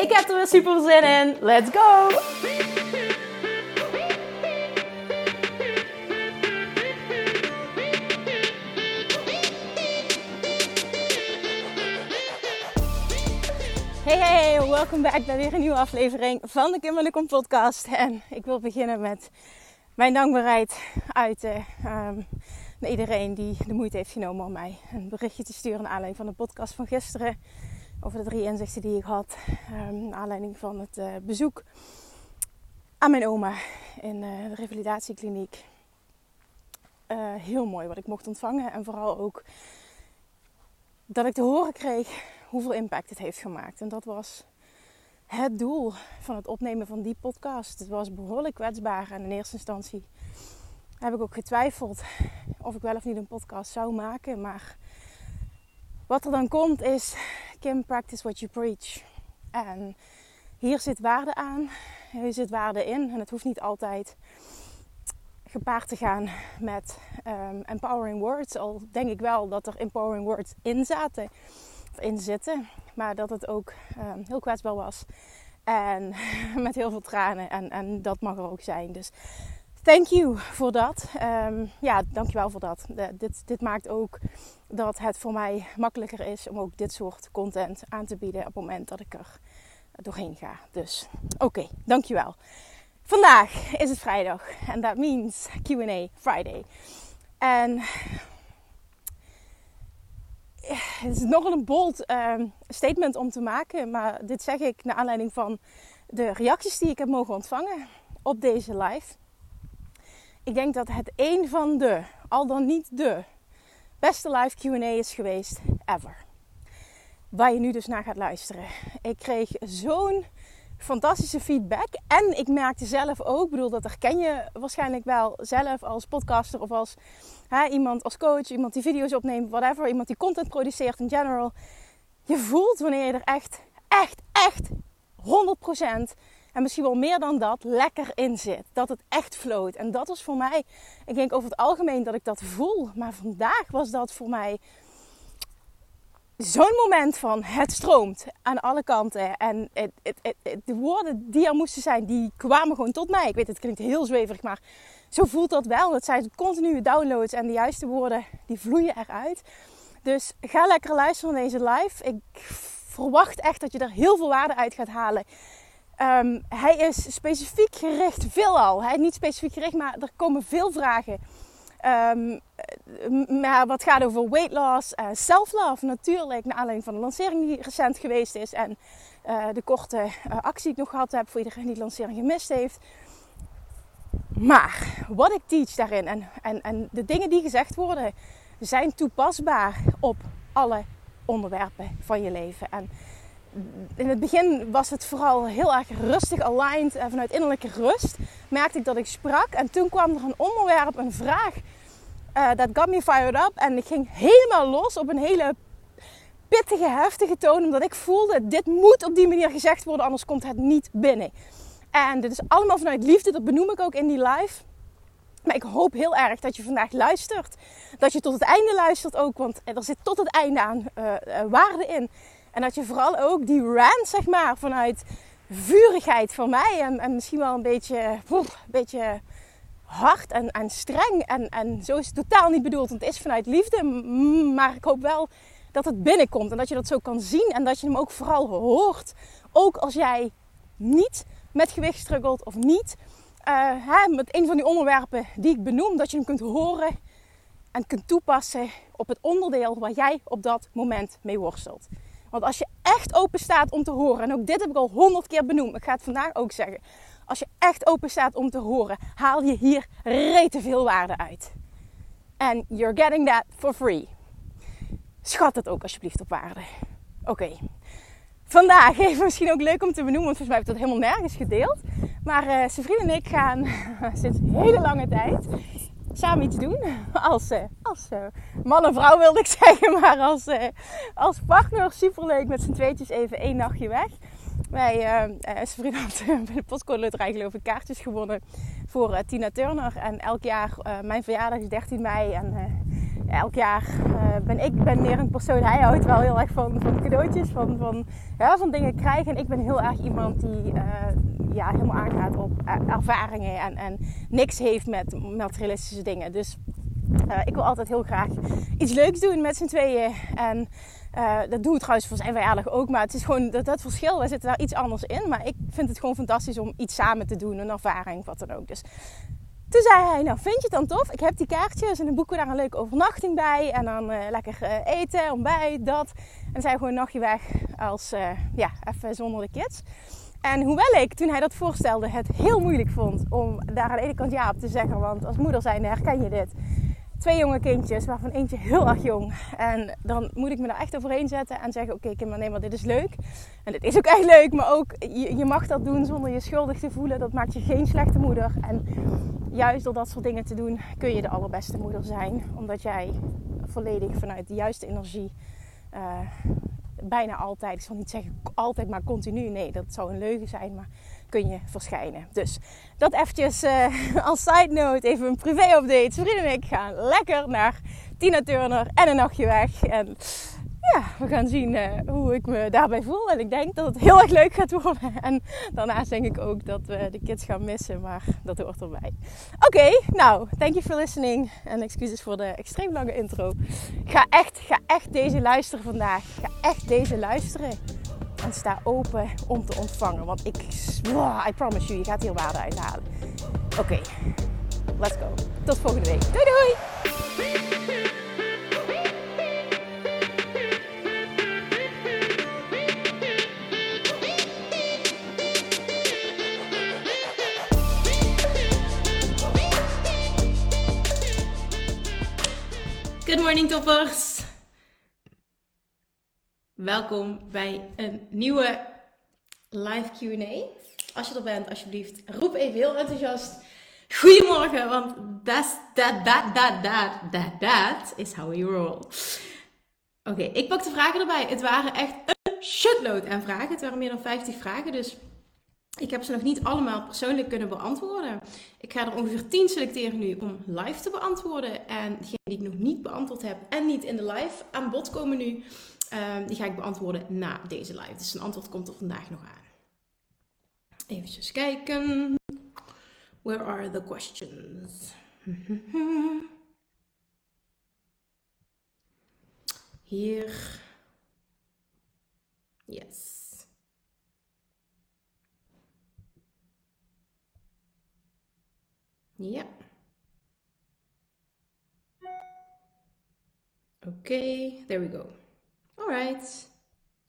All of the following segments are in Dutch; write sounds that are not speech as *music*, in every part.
Ik heb er weer super zin in. Let's go! Hey hey, welkom back bij weer een nieuwe aflevering van de Kim podcast. En ik wil beginnen met mijn dankbaarheid uit um, naar iedereen die de moeite heeft genomen om mij een berichtje te sturen naar aanleiding van de podcast van gisteren over de drie inzichten die ik had. Um, naar aanleiding van het uh, bezoek aan mijn oma in uh, de revalidatiekliniek. Uh, heel mooi wat ik mocht ontvangen. En vooral ook dat ik te horen kreeg hoeveel impact het heeft gemaakt. En dat was het doel van het opnemen van die podcast. Het was behoorlijk kwetsbaar. En in eerste instantie heb ik ook getwijfeld of ik wel of niet een podcast zou maken. Maar wat er dan komt is Kim, practice what you preach. En hier zit waarde aan, hier zit waarde in. En het hoeft niet altijd gepaard te gaan met um, empowering words. Al denk ik wel dat er empowering words in zaten, in zitten. Maar dat het ook um, heel kwetsbaar was. En *laughs* met heel veel tranen. En, en dat mag er ook zijn. Dus thank you voor dat. Um, ja, dankjewel voor dat. Dit, dit maakt ook dat het voor mij makkelijker is om ook dit soort content aan te bieden op het moment dat ik er doorheen ga. Dus oké, dankjewel. Vandaag is het vrijdag en dat means Q&A Friday. En het is nogal een bold um, statement om te maken, maar dit zeg ik naar aanleiding van de reacties die ik heb mogen ontvangen op deze live. Ik denk dat het een van de, al dan niet de, beste live QA is geweest ever. Waar je nu dus naar gaat luisteren. Ik kreeg zo'n fantastische feedback. En ik merkte zelf ook, bedoel, dat herken je waarschijnlijk wel zelf als podcaster of als hè, iemand als coach, iemand die video's opneemt, whatever, iemand die content produceert in general. Je voelt wanneer je er echt, echt, echt 100% en misschien wel meer dan dat, lekker in zit. Dat het echt floot. En dat was voor mij, ik denk over het algemeen dat ik dat voel. Maar vandaag was dat voor mij zo'n moment van het stroomt aan alle kanten. En het, het, de woorden die er moesten zijn, die kwamen gewoon tot mij. Ik weet, het klinkt heel zweverig, maar zo voelt dat wel. Het zijn continue downloads en de juiste woorden, die vloeien eruit. Dus ga lekker luisteren naar deze live. Ik verwacht echt dat je er heel veel waarde uit gaat halen. Um, hij is specifiek gericht, veelal. Hij niet specifiek gericht, maar er komen veel vragen. Maar wat gaat over weight loss, uh, self-love natuurlijk. Naar aanleiding van de lancering die recent geweest is. En uh, de korte uh, actie die ik nog gehad heb voor iedereen die de lancering gemist heeft. Maar wat ik teach daarin en, en, en de dingen die gezegd worden, zijn toepasbaar op alle onderwerpen van je leven. En in het begin was het vooral heel erg rustig aligned. En vanuit innerlijke rust merkte ik dat ik sprak. En toen kwam er een onderwerp, een vraag. Uh, dat got me fired up. En ik ging helemaal los op een hele pittige, heftige toon. Omdat ik voelde, dit moet op die manier gezegd worden, anders komt het niet binnen. En dit is allemaal vanuit liefde, dat benoem ik ook in die live. Maar ik hoop heel erg dat je vandaag luistert. Dat je tot het einde luistert ook, want er zit tot het einde aan uh, waarde in. En dat je vooral ook die rant, zeg maar, vanuit vurigheid van mij en, en misschien wel een beetje, een beetje hard en, en streng. En, en zo is het totaal niet bedoeld, want het is vanuit liefde. Maar ik hoop wel dat het binnenkomt en dat je dat zo kan zien en dat je hem ook vooral hoort. Ook als jij niet met gewicht struggelt of niet uh, hè, met een van die onderwerpen die ik benoem, dat je hem kunt horen en kunt toepassen op het onderdeel waar jij op dat moment mee worstelt. Want als je echt open staat om te horen, en ook dit heb ik al honderd keer benoemd, ik ga het vandaag ook zeggen. Als je echt open staat om te horen, haal je hier rete veel waarde uit. En you're getting that for free. Schat het ook alsjeblieft op waarde. Oké. vandaag, even misschien ook leuk om te benoemen, want volgens mij heb ik dat helemaal nergens gedeeld. Maar uh, vriend en ik gaan *laughs* sinds hele lange tijd samen iets doen. *laughs* Als, uh, als uh, man en vrouw wilde ik *laughs* zeggen, maar als, uh, als partner. Superleuk met z'n tweetjes even één nachtje weg. Wij, uh, vriend had *laughs* bij de postcode geloof ik kaartjes gewonnen voor Tina Turner. En elk jaar, mijn verjaardag is 13 mei en elk jaar uh, ben ik ben meer een persoon. Hij houdt wel heel erg van, van cadeautjes, van, van, ja, van dingen krijgen. En ik ben heel erg iemand die uh, ja, helemaal aangaat op uh, ervaringen en, en niks heeft met materialistische dingen. Dus ik wil altijd heel graag iets leuks doen met z'n tweeën. En dat doen we trouwens voor zijn verjaardag ook. Maar het is gewoon dat, dat verschil. Wij zitten daar iets anders in. Maar ik vind het gewoon fantastisch om iets samen te doen. Een ervaring, wat dan ook. Dus toen zei hij, nou vind je het dan tof? Ik heb die kaartjes en dan boeken we daar een leuke overnachting bij. En dan uh, lekker uh, eten, ontbijt, dat. En zijn we gewoon een nachtje weg als, uh, ja, even zonder de kids. En hoewel ik, toen hij dat voorstelde, het heel moeilijk vond om daar aan de ene kant ja op te zeggen. Want als moeder zijnde herken je dit twee jonge kindjes, waarvan eentje heel erg jong. En dan moet ik me daar echt overheen zetten en zeggen: Oké, okay, Kim, nee, maar dit is leuk. En dit is ook echt leuk, maar ook je, je, mag dat doen zonder je schuldig te voelen. Dat maakt je geen slechte moeder. En juist door dat soort dingen te doen, kun je de allerbeste moeder zijn. Omdat jij volledig vanuit de juiste energie. Uh, bijna altijd, ik zal niet zeggen altijd, maar continu. Nee, dat zou een leugen zijn, maar kun je verschijnen. Dus dat eventjes uh, *laughs* als side note, even een privé update. Vrienden en ik gaan lekker naar Tina Turner en een nachtje weg. En ja, we gaan zien uh, hoe ik me daarbij voel. En ik denk dat het heel erg leuk gaat worden. *laughs* En daarnaast denk ik ook dat we de kids gaan missen, maar dat hoort erbij. Oké, nou, thank you for listening. En excuses voor de extreem lange intro. Ga echt, ga echt deze luisteren vandaag. Ga echt deze luisteren. En sta open om te ontvangen. Want ik, I promise you, je gaat hier waarde uithalen. Oké, let's go. Tot volgende week. Doei doei! Good morning toppers! Welkom bij een nieuwe live QA. Als je er bent, alsjeblieft, roep even heel enthousiast. Goedemorgen, want dat that, that, that, that, that is how we roll. Oké, ik pak de vragen erbij. Het waren echt een shitload aan vragen. Het waren meer dan 50 vragen, dus ik heb ze nog niet allemaal persoonlijk kunnen beantwoorden. Ik ga er ongeveer 10 selecteren nu om live te beantwoorden. En degene die ik nog niet beantwoord heb en niet in de live aan bod komen nu, Um, die ga ik beantwoorden na deze live. Dus een antwoord komt er vandaag nog aan. Even kijken. Where are the questions? *laughs* Hier. Yes. Ja. Oké, okay, there we go. Alright.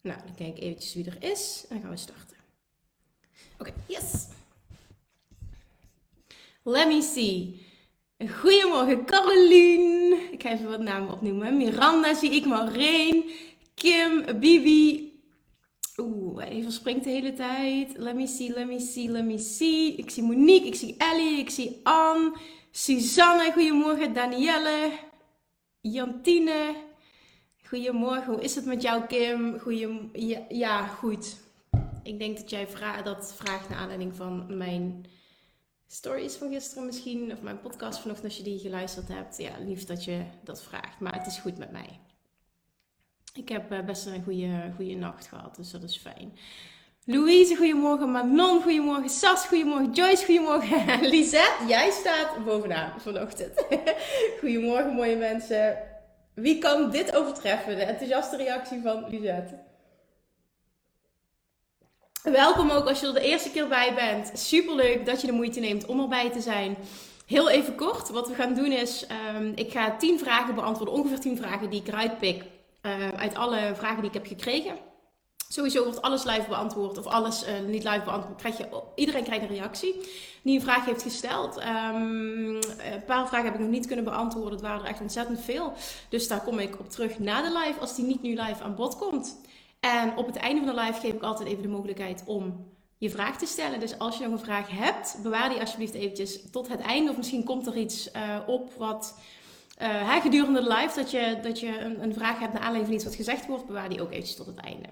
Nou, dan kijk ik eventjes wie er is en dan gaan we starten. Oké, yes. Let me see. Goedemorgen Caroline. Ik ga even wat namen opnoemen. Miranda zie ik, Maureen, Kim, Bibi. Oeh, even springt de hele tijd. Let me see, let me see, let me see. Ik zie Monique, ik zie Ellie, ik zie Anne, Suzanne, goedemorgen, Danielle, Jantine, Goedemorgen, hoe is het met jou, Kim? Goedem ja, goed. Ik denk dat jij dat vraagt naar aanleiding van mijn stories van gisteren misschien, of mijn podcast vanochtend als je die geluisterd hebt. Ja, lief dat je dat vraagt, maar het is goed met mij. Ik heb eh, best een goede, goede nacht gehad, dus dat is fijn. Louise, goedemorgen. Manon, goedemorgen. Sas, goedemorgen. Joyce, goedemorgen. *laughs* Lisette, jij staat bovenaan vanochtend. *laughs* goedemorgen, mooie mensen. Wie kan dit overtreffen? De enthousiaste reactie van Lisette. Welkom ook als je er de eerste keer bij bent. Super leuk dat je de moeite neemt om erbij te zijn. Heel even kort, wat we gaan doen is, um, ik ga 10 vragen beantwoorden, ongeveer 10 vragen die ik eruit pik uh, uit alle vragen die ik heb gekregen. Sowieso wordt alles live beantwoord of alles uh, niet live beantwoord. Krijg je, iedereen krijgt een reactie die een vraag heeft gesteld. Um, een paar vragen heb ik nog niet kunnen beantwoorden. Het waren er echt ontzettend veel. Dus daar kom ik op terug na de live als die niet nu live aan bod komt. En op het einde van de live geef ik altijd even de mogelijkheid om je vraag te stellen. Dus als je nog een vraag hebt, bewaar die alsjeblieft eventjes tot het einde. Of misschien komt er iets uh, op wat uh, gedurende de live, dat je, dat je een, een vraag hebt naar aanleiding van iets wat gezegd wordt, bewaar die ook eventjes tot het einde.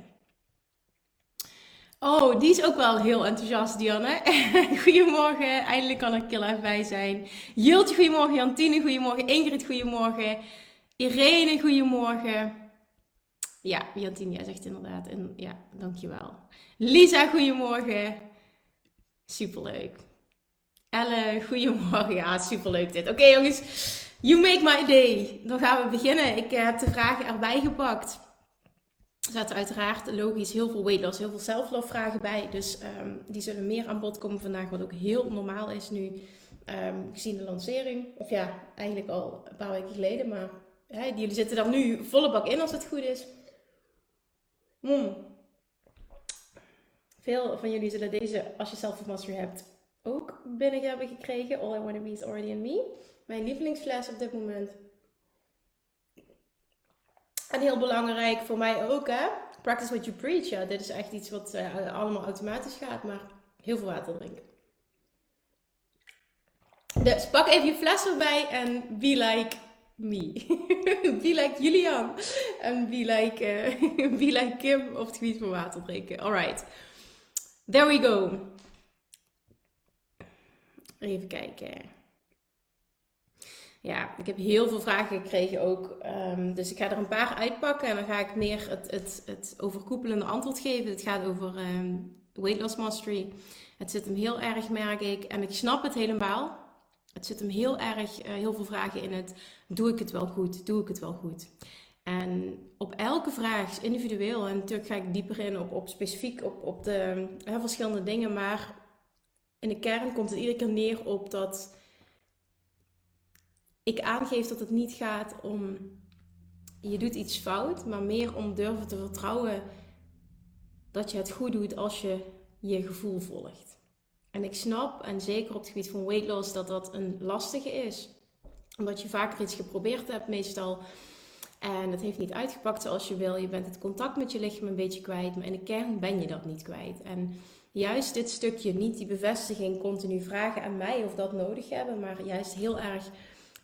Oh, die is ook wel heel enthousiast, Dianne. *laughs* goedemorgen, eindelijk kan ik er bij zijn. Jultje, goedemorgen. Jantine, goedemorgen. Ingrid, goedemorgen. Irene, goedemorgen. Ja, Jantine, jij zegt inderdaad. En, ja, dankjewel. Lisa, goedemorgen. Superleuk. Elle, goedemorgen. Ja, superleuk dit. Oké jongens, you make my day. Dan gaan we beginnen. Ik eh, heb de vragen erbij gepakt. Er zaten uiteraard logisch heel veel weight loss, heel veel self-love vragen bij. Dus um, die zullen meer aan bod komen vandaag, wat ook heel normaal is nu. Um, gezien de lancering. Of ja, eigenlijk al een paar weken geleden. Maar hè, jullie zitten daar nu volle bak in als het goed is. Veel van jullie zullen deze, als je self-mastery hebt, ook binnen hebben gekregen. All I Want To Be Is Already In Me. Mijn lievelingsfles op dit moment. En heel belangrijk voor mij ook, hè. Practice what you preach. Ja, dit is echt iets wat uh, allemaal automatisch gaat, maar heel veel water drinken. Dus pak even je fles erbij en be like me. *laughs* be like Julian. En be like, uh, *laughs* be like Kim op het gebied van water drinken. Alright. There we go. Even kijken. Ja, ik heb heel veel vragen gekregen ook. Um, dus ik ga er een paar uitpakken en dan ga ik meer het, het, het overkoepelende antwoord geven. Het gaat over um, weight loss mastery. Het zit hem heel erg, merk ik. En ik snap het helemaal. Het zit hem heel erg, uh, heel veel vragen in het. Doe ik het wel goed? Doe ik het wel goed? En op elke vraag individueel. En natuurlijk ga ik dieper in op, op specifiek op, op de verschillende dingen. Maar in de kern komt het iedere keer neer op dat ik aangeef dat het niet gaat om je doet iets fout, maar meer om durven te vertrouwen dat je het goed doet als je je gevoel volgt. En ik snap, en zeker op het gebied van weight loss, dat dat een lastige is. Omdat je vaker iets geprobeerd hebt, meestal. En het heeft niet uitgepakt zoals je wil. Je bent het contact met je lichaam een beetje kwijt, maar in de kern ben je dat niet kwijt. En juist dit stukje, niet die bevestiging continu vragen aan mij of dat nodig hebben, maar juist heel erg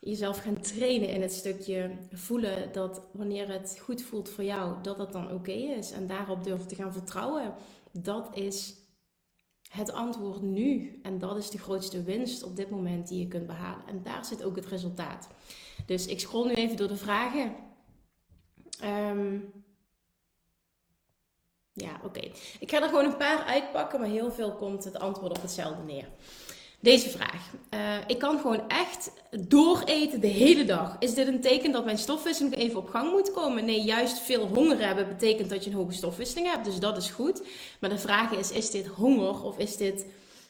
jezelf gaan trainen in het stukje voelen dat wanneer het goed voelt voor jou, dat het dan oké is. En daarop durven te gaan vertrouwen. Dat is het antwoord nu. En dat is de grootste winst op dit moment die je kunt behalen. En daar zit ook het resultaat. Dus ik scroll nu even door de vragen. Um, ja, oké. Ik ga er gewoon een paar uitpakken, maar heel veel komt het antwoord op hetzelfde neer. Deze vraag. Uh, ik kan gewoon echt dooreten de hele dag. Is dit een teken dat mijn stofwisseling even op gang moet komen? Nee, juist veel honger hebben betekent dat je een hoge stofwisseling hebt. Dus dat is goed. Maar de vraag is, is dit honger of is dit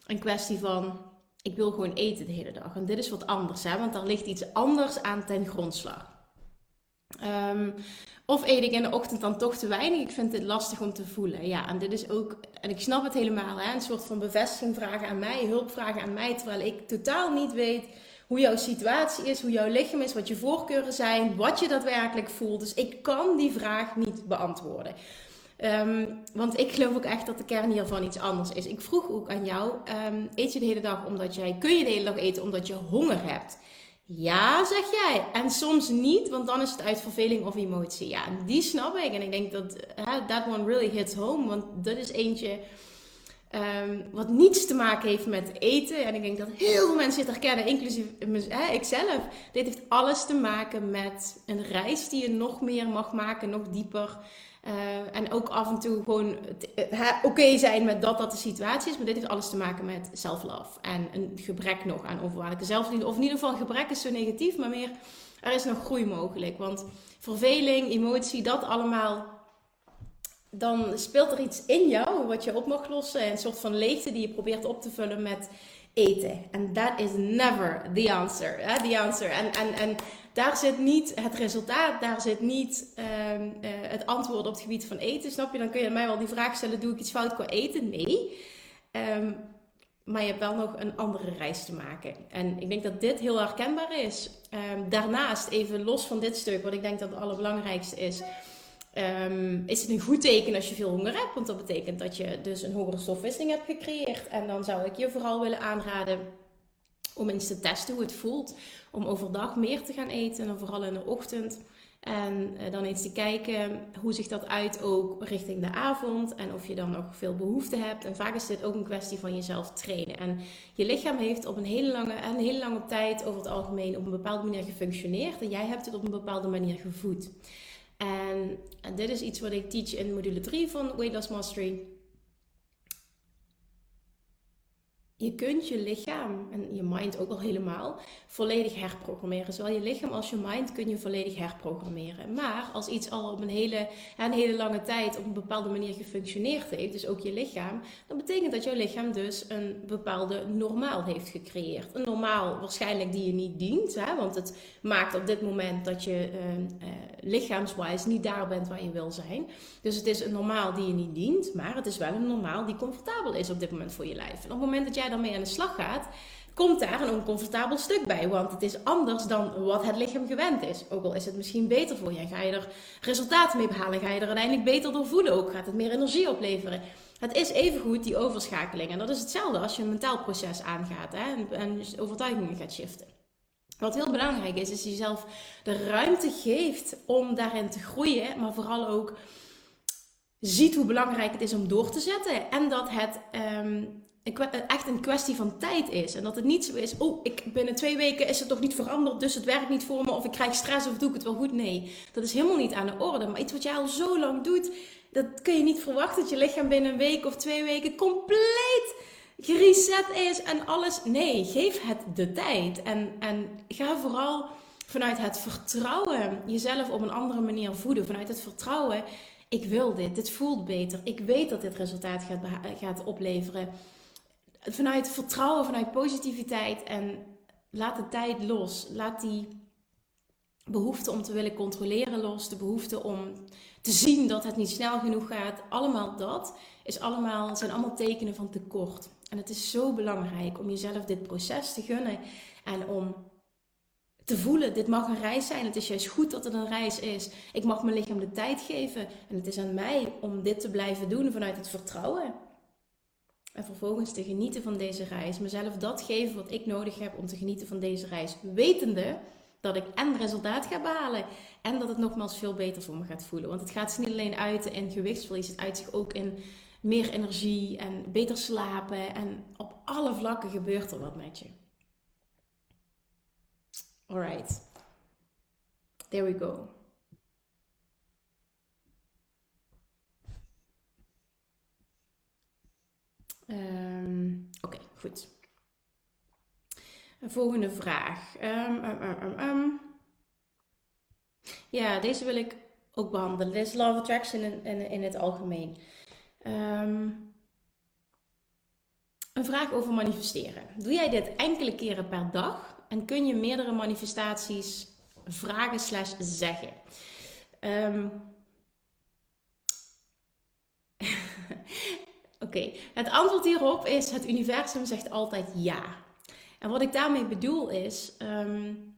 een kwestie van... Ik wil gewoon eten de hele dag. En dit is wat anders, hè? want daar ligt iets anders aan ten grondslag. Um, of eet ik in de ochtend dan toch te weinig? Ik vind dit lastig om te voelen. Ja, en dit is ook, en ik snap het helemaal, hè, een soort van bevestiging vragen aan mij, hulp vragen aan mij, terwijl ik totaal niet weet hoe jouw situatie is, hoe jouw lichaam is, wat je voorkeuren zijn, wat je daadwerkelijk voelt. Dus ik kan die vraag niet beantwoorden. Um, want ik geloof ook echt dat de kern hiervan iets anders is. Ik vroeg ook aan jou: um, eet je de hele dag omdat jij, kun je de hele dag eten omdat je honger hebt? Ja, zeg jij. En soms niet, want dan is het uit verveling of emotie. Ja, die snap ik. En ik denk dat uh, that one really hits home. Want dat is eentje um, wat niets te maken heeft met eten. En ik denk dat heel veel mensen dit herkennen, inclusief uh, ikzelf. Dit heeft alles te maken met een reis die je nog meer mag maken, nog dieper. Uh, en ook af en toe gewoon oké zijn met dat dat de situatie is. Maar dit heeft alles te maken met self-love. En een gebrek nog aan onvoorwaardelijke zelfliefde. Of in ieder geval, gebrek is zo negatief, maar meer er is nog groei mogelijk. Want verveling, emotie, dat allemaal. Dan speelt er iets in jou wat je op mag lossen. Een soort van leegte die je probeert op te vullen met eten. En that is never the answer. Hè? The answer. En, en, en daar zit niet het resultaat, daar zit niet um, uh, het antwoord op het gebied van eten. Snap je? Dan kun je mij wel die vraag stellen: doe ik iets fout qua eten? Nee. Um, maar je hebt wel nog een andere reis te maken. En ik denk dat dit heel herkenbaar is. Um, daarnaast, even los van dit stuk, wat ik denk dat het allerbelangrijkste is. Ehm, is het een goed teken als je veel honger hebt. Want dat betekent dat je dus een hogere stofwisseling hebt gecreëerd. En dan zou ik je vooral willen aanraden om eens te testen hoe het voelt. Om overdag meer te gaan eten en vooral in de ochtend. En eh, dan eens te kijken hoe zich dat uit ook richting de avond. En of je dan nog veel behoefte hebt. En vaak is dit ook een kwestie van jezelf trainen. En je lichaam heeft op een hele lange, een hele lange tijd over het algemeen op een bepaalde manier gefunctioneerd. En jij hebt het op een bepaalde manier gevoed. En, dit is iets wat ik teach in module 3 van Weight Loss Mastery. Je kunt je lichaam en je mind ook al helemaal volledig herprogrammeren. Zowel je lichaam als je mind kun je volledig herprogrammeren. Maar als iets al op een hele, een hele lange tijd op een bepaalde manier gefunctioneerd heeft, dus ook je lichaam, dan betekent dat jouw lichaam dus een bepaalde normaal heeft gecreëerd. Een normaal waarschijnlijk die je niet dient, hè? want het maakt op dit moment dat je uh, lichaamswijs niet daar bent waar je wil zijn. Dus het is een normaal die je niet dient, maar het is wel een normaal die comfortabel is op dit moment voor je lijf. En op het moment dat jij dan mee aan de slag gaat, komt daar een oncomfortabel stuk bij. Want het is anders dan wat het lichaam gewend is. Ook al is het misschien beter voor je en ga je er resultaten mee behalen, ga je er uiteindelijk beter door voelen ook, gaat het meer energie opleveren. Het is evengoed die overschakeling. En dat is hetzelfde als je een mentaal proces aangaat hè, en, en overtuigingen gaat shiften. Wat heel belangrijk is, is jezelf de ruimte geeft om daarin te groeien, maar vooral ook ziet hoe belangrijk het is om door te zetten. En dat het um, echt een kwestie van tijd is. En dat het niet zo is, oh, ik, binnen twee weken is het toch niet veranderd, dus het werkt niet voor me, of ik krijg stress of doe ik het wel goed. Nee, dat is helemaal niet aan de orde. Maar iets wat jij al zo lang doet, dat kun je niet verwachten dat je lichaam binnen een week of twee weken compleet gereset is en alles. Nee, geef het de tijd. En, en ga vooral vanuit het vertrouwen jezelf op een andere manier voeden. Vanuit het vertrouwen, ik wil dit, dit voelt beter. Ik weet dat dit resultaat gaat, gaat opleveren vanuit vertrouwen, vanuit positiviteit en laat de tijd los. Laat die behoefte om te willen controleren los, de behoefte om te zien dat het niet snel genoeg gaat. Allemaal dat is allemaal, zijn allemaal tekenen van tekort. En het is zo belangrijk om jezelf dit proces te gunnen en om te voelen, dit mag een reis zijn. Het is juist goed dat het een reis is. Ik mag mijn lichaam de tijd geven en het is aan mij om dit te blijven doen vanuit het vertrouwen. En vervolgens te genieten van deze reis. Mezelf dat geven wat ik nodig heb om te genieten van deze reis. Wetende dat ik en resultaat ga behalen. En dat het nogmaals veel beter voor me gaat voelen. Want het gaat zich niet alleen uit in gewichtsverlies. Het uit zich ook in meer energie en beter slapen. En op alle vlakken gebeurt er wat met je. Alright. There we go. Um, Oké, okay, goed. Volgende vraag. Um, ja, deze wil ik ook behandelen. Dit is Love Attraction in, in, in het algemeen. een vraag over manifesteren. Doe jij dit enkele keren per dag? En kun je meerdere manifestaties vragen slash zeggen? *laughs* Oké, het antwoord hierop is: het universum zegt altijd ja. En wat ik daarmee bedoel is. Um,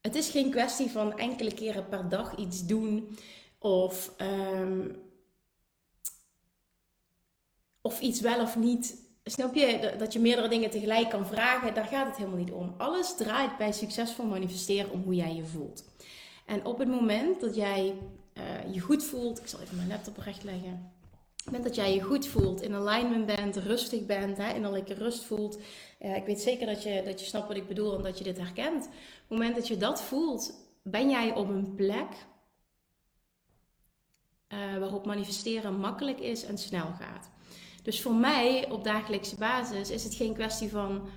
het is geen kwestie van enkele keren per dag iets doen of, um, of iets wel of niet. Snap je dat je meerdere dingen tegelijk kan vragen? Daar gaat het helemaal niet om. Alles draait bij succesvol manifesteren om hoe jij je voelt. En op het moment dat jij uh, je goed voelt, ik zal even mijn laptop recht leggen het moment dat jij je goed voelt, in alignment bent, rustig bent, hè, innerlijke rust voelt. Uh, ik weet zeker dat je, dat je snapt wat ik bedoel en dat je dit herkent. Op het moment dat je dat voelt, ben jij op een plek uh, waarop manifesteren makkelijk is en snel gaat. Dus voor mij op dagelijkse basis is het geen kwestie van.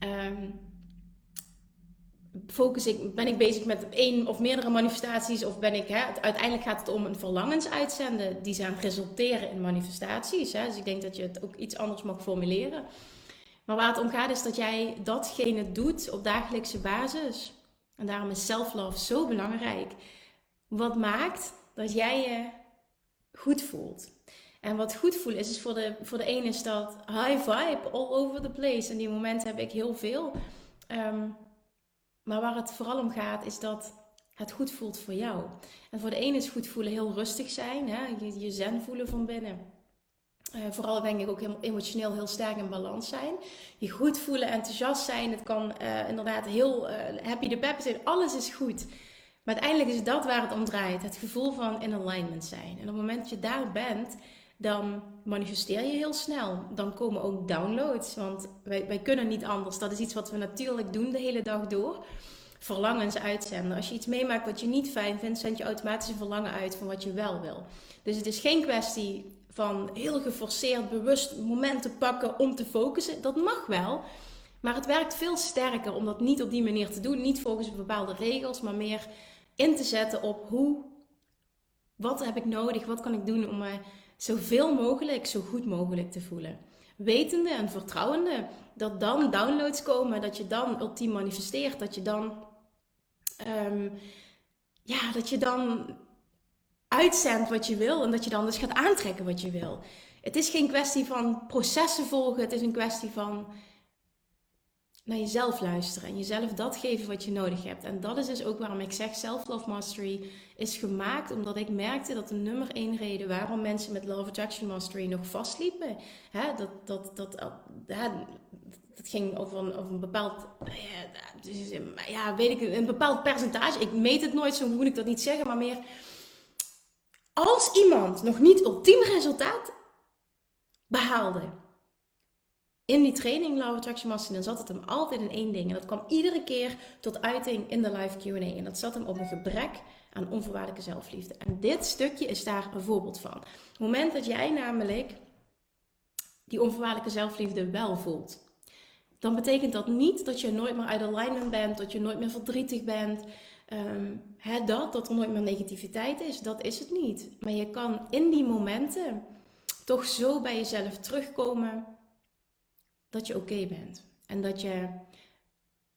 Um, focus ik, ben ik bezig met één of meerdere manifestaties of ben ik, hè, uiteindelijk gaat het om een verlangens uitzenden die gaan resulteren in manifestaties. Hè? Dus ik denk dat je het ook iets anders mag formuleren. Maar waar het om gaat is dat jij datgene doet op dagelijkse basis. En daarom is self-love zo belangrijk. Wat maakt dat jij je goed voelt. En wat goed voelen is, is voor de, voor de ene is dat high vibe all over the place. En die momenten heb ik heel veel. Um, maar waar het vooral om gaat is dat het goed voelt voor jou. En voor de ene is goed voelen heel rustig zijn, hè? Je, je zen voelen van binnen. Uh, vooral denk ik ook emotioneel heel sterk in balans zijn. Je goed voelen, enthousiast zijn. Het kan uh, inderdaad heel uh, happy de pep zijn. Alles is goed. Maar uiteindelijk is dat waar het om draait. Het gevoel van in alignment zijn. En op het moment dat je daar bent, dan manifesteer je heel snel. Dan komen ook downloads. Want wij, wij kunnen niet anders. Dat is iets wat we natuurlijk doen de hele dag door. Verlangens uitzenden. Als je iets meemaakt wat je niet fijn vindt, zend je automatisch een verlangen uit van wat je wel wil. Dus het is geen kwestie van heel geforceerd, bewust momenten pakken om te focussen. Dat mag wel. Maar het werkt veel sterker om dat niet op die manier te doen. Niet volgens bepaalde regels, maar meer in te zetten op hoe, wat heb ik nodig, wat kan ik doen om mij zoveel mogelijk, zo goed mogelijk te voelen. Wetende en vertrouwende dat dan downloads komen, dat je dan ultiem manifesteert, dat je dan, um, ja, dat je dan uitzendt wat je wil en dat je dan dus gaat aantrekken wat je wil. Het is geen kwestie van processen volgen, het is een kwestie van naar jezelf luisteren en jezelf dat geven wat je nodig hebt. En dat is dus ook waarom ik zeg Self-Love Mastery is gemaakt, omdat ik merkte dat de nummer één reden waarom mensen met Love Attraction Mastery nog vastliepen, hè, dat, dat, dat, hè, dat ging over een, over een bepaald, ja, ja, weet ik, een bepaald percentage. Ik meet het nooit, zo moet ik dat niet zeggen, maar meer als iemand nog niet ultiem resultaat behaalde in die training Law Attraction Mastery, dan zat het hem altijd in één ding. En dat kwam iedere keer tot uiting in de live Q&A. En dat zat hem op een gebrek aan onvoorwaardelijke zelfliefde. En dit stukje is daar een voorbeeld van. Op het moment dat jij namelijk die onvoorwaardelijke zelfliefde wel voelt, dan betekent dat niet dat je nooit meer uit alignment bent, dat je nooit meer verdrietig bent. Um, dat, dat er nooit meer negativiteit is, dat is het niet. Maar je kan in die momenten toch zo bij jezelf terugkomen dat je oké bent. En dat je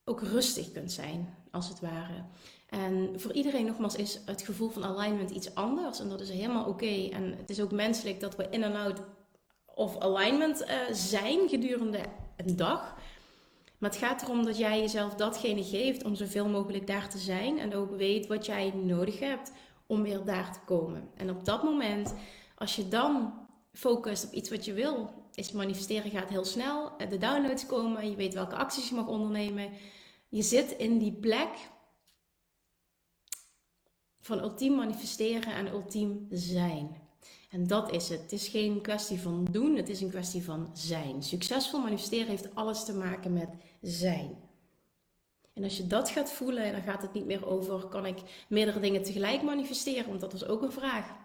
ook rustig kunt zijn, als het ware. En voor iedereen nogmaals is het gevoel van alignment iets anders. En dat is helemaal oké. En het is ook menselijk dat we in en out of alignment uh, zijn gedurende een dag. Maar het gaat erom dat jij jezelf datgene geeft om zoveel mogelijk daar te zijn. En ook weet wat jij nodig hebt om weer daar te komen. En op dat moment, als je dan focust op iets wat je wil, is manifesteren gaat heel snel. De downloads komen, je weet welke acties je mag ondernemen. Je zit in die plek van ultiem manifesteren en ultiem zijn. En dat is het. Het is geen kwestie van doen, het is een kwestie van zijn. Succesvol manifesteren heeft alles te maken met zijn. En als je dat gaat voelen, dan gaat het niet meer over: kan ik meerdere dingen tegelijk manifesteren? Want dat was ook een vraag.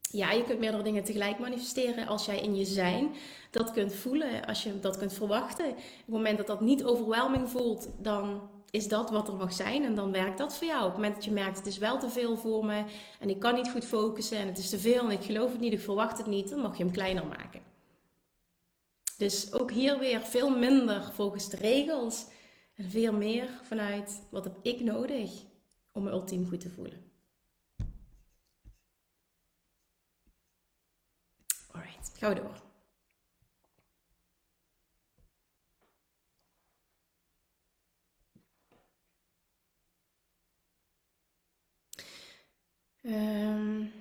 Ja, je kunt meerdere dingen tegelijk manifesteren als jij in je zijn dat kunt voelen, als je dat kunt verwachten. Op het moment dat dat niet overwhelming voelt, dan is dat wat er mag zijn en dan werkt dat voor jou. Op het moment dat je merkt, het is wel te veel voor me en ik kan niet goed focussen en het is te veel en ik geloof het niet, ik verwacht het niet, dan mag je hem kleiner maken. Dus ook hier weer veel minder volgens de regels en veel meer vanuit wat heb ik nodig om me ultiem goed te voelen. Alright, gaan we door. Um,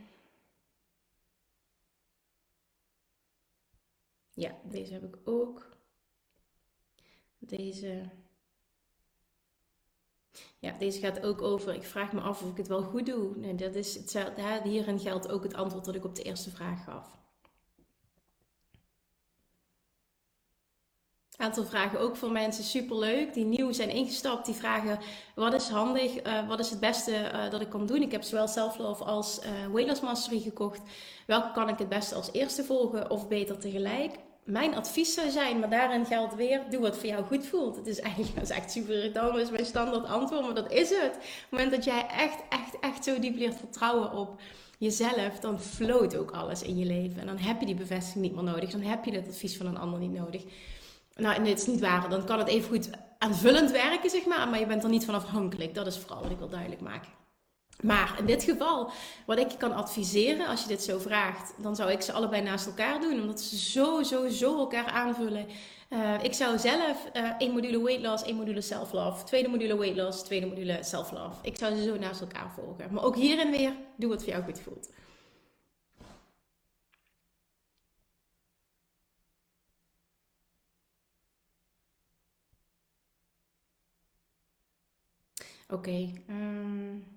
ja, deze heb ik ook. Deze. Ja, deze gaat ook over. Ik vraag me af of ik het wel goed doe. Dat is. Hierin geldt ook het antwoord dat ik op de eerste vraag gaf. Aantal vragen ook voor mensen superleuk die nieuw zijn ingestapt. Die vragen wat is handig, uh, wat is het beste uh, dat ik kan doen. Ik heb zowel Self-Love als uh, Mastery gekocht. Welke kan ik het beste als eerste volgen of beter tegelijk? Mijn advies zou zijn, maar daarin geldt weer, doe wat voor jou goed voelt. Het is eigenlijk, *laughs* dat is echt super dat is mijn standaard antwoord, maar dat is het. Op het moment dat jij echt, echt, echt zo diep leert vertrouwen op jezelf, dan floot ook alles in je leven. En dan heb je die bevestiging niet meer nodig. Dan heb je het advies van een ander niet nodig. Nou, nee, het is niet waar. Dan kan het even goed aanvullend werken, zeg maar. Maar je bent er niet van afhankelijk. Dat is vooral wat ik wil duidelijk maken. Maar in dit geval, wat ik kan adviseren, als je dit zo vraagt, dan zou ik ze allebei naast elkaar doen. Omdat ze zo, zo, zo elkaar aanvullen. Uh, ik zou zelf uh, één module weight loss, één module self-love, tweede module weight loss, tweede module self-love. Ik zou ze zo naast elkaar volgen. Maar ook hierin weer, doe wat voor jou goed voelt. Oké. Um...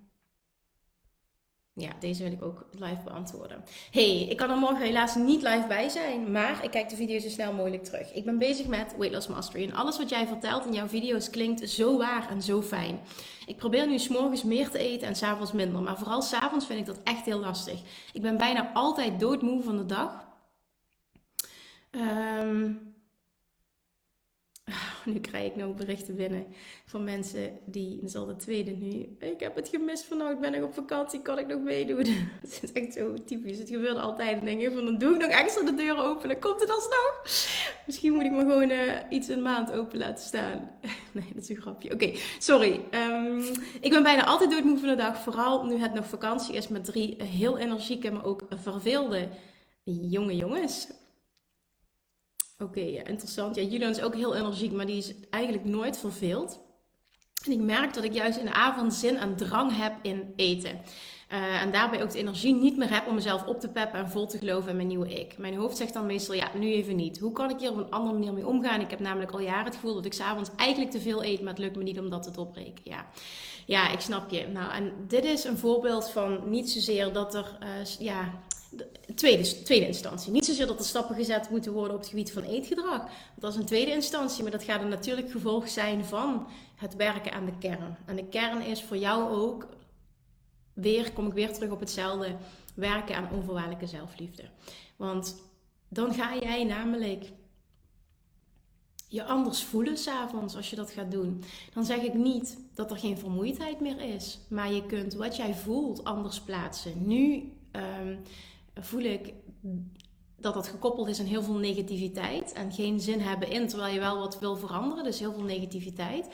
Ja, deze wil ik ook live beantwoorden. Hey, ik kan er morgen helaas niet live bij zijn, maar ik kijk de video zo snel mogelijk terug. Ik ben bezig met Weight Loss Mastery en alles wat jij vertelt in jouw video's klinkt zo waar en zo fijn. Ik probeer nu s'morgens meer te eten en s'avonds minder, maar vooral s'avonds vind ik dat echt heel lastig. Ik ben bijna altijd doodmoe van de dag. Um, *laughs* nu krijg ik nog berichten binnen van mensen die, dat is de tweede nu, ik heb het gemist vannacht, ben ik op vakantie, kan ik nog meedoen? *laughs* Het is echt zo typisch, het gebeurt altijd. Dan denk van, dan doe ik nog extra de deur open, dan komt het alsnog. *laughs* Misschien moet ik me gewoon uh, iets een maand open laten staan. Nee, dat is een grapje. Oké, sorry. Um, ik ben bijna altijd doodmoe van de dag, vooral nu het nog vakantie is met drie heel energieke, maar ook verveelde jonge jongens. Oké, ja, interessant. Ja, Julian is ook heel energiek, maar die is eigenlijk nooit verveeld. En ik merk dat ik juist in de avond zin en drang heb in eten. Uh, en daarbij ook de energie niet meer heb om mezelf op te peppen en vol te geloven in mijn nieuwe ik. Mijn hoofd zegt dan meestal, ja, nu even niet. Hoe kan ik hier op een andere manier mee omgaan? Ik heb namelijk al jaren het gevoel dat ik s'avonds eigenlijk te veel eet, maar het lukt me niet om dat te doorbreken. Ja. ja, ik snap je. Nou, en dit is een voorbeeld van niet zozeer dat er, uh, ja, tweede, tweede instantie. Niet zozeer dat er stappen gezet moeten worden op het gebied van eetgedrag. Dat is een tweede instantie, maar dat gaat een natuurlijk gevolg zijn van het werken aan de kern. En de kern is voor jou ook, weer kom ik weer terug op hetzelfde, werken aan onvoorwaardelijke zelfliefde. Want dan ga jij namelijk je anders voelen s'avonds als je dat gaat doen. Dan zeg ik niet dat er geen vermoeidheid meer is, maar je kunt wat jij voelt anders plaatsen. Nu um, voel ik dat dat gekoppeld is aan heel veel negativiteit en geen zin hebben in, terwijl je wel wat wil veranderen, dus heel veel negativiteit.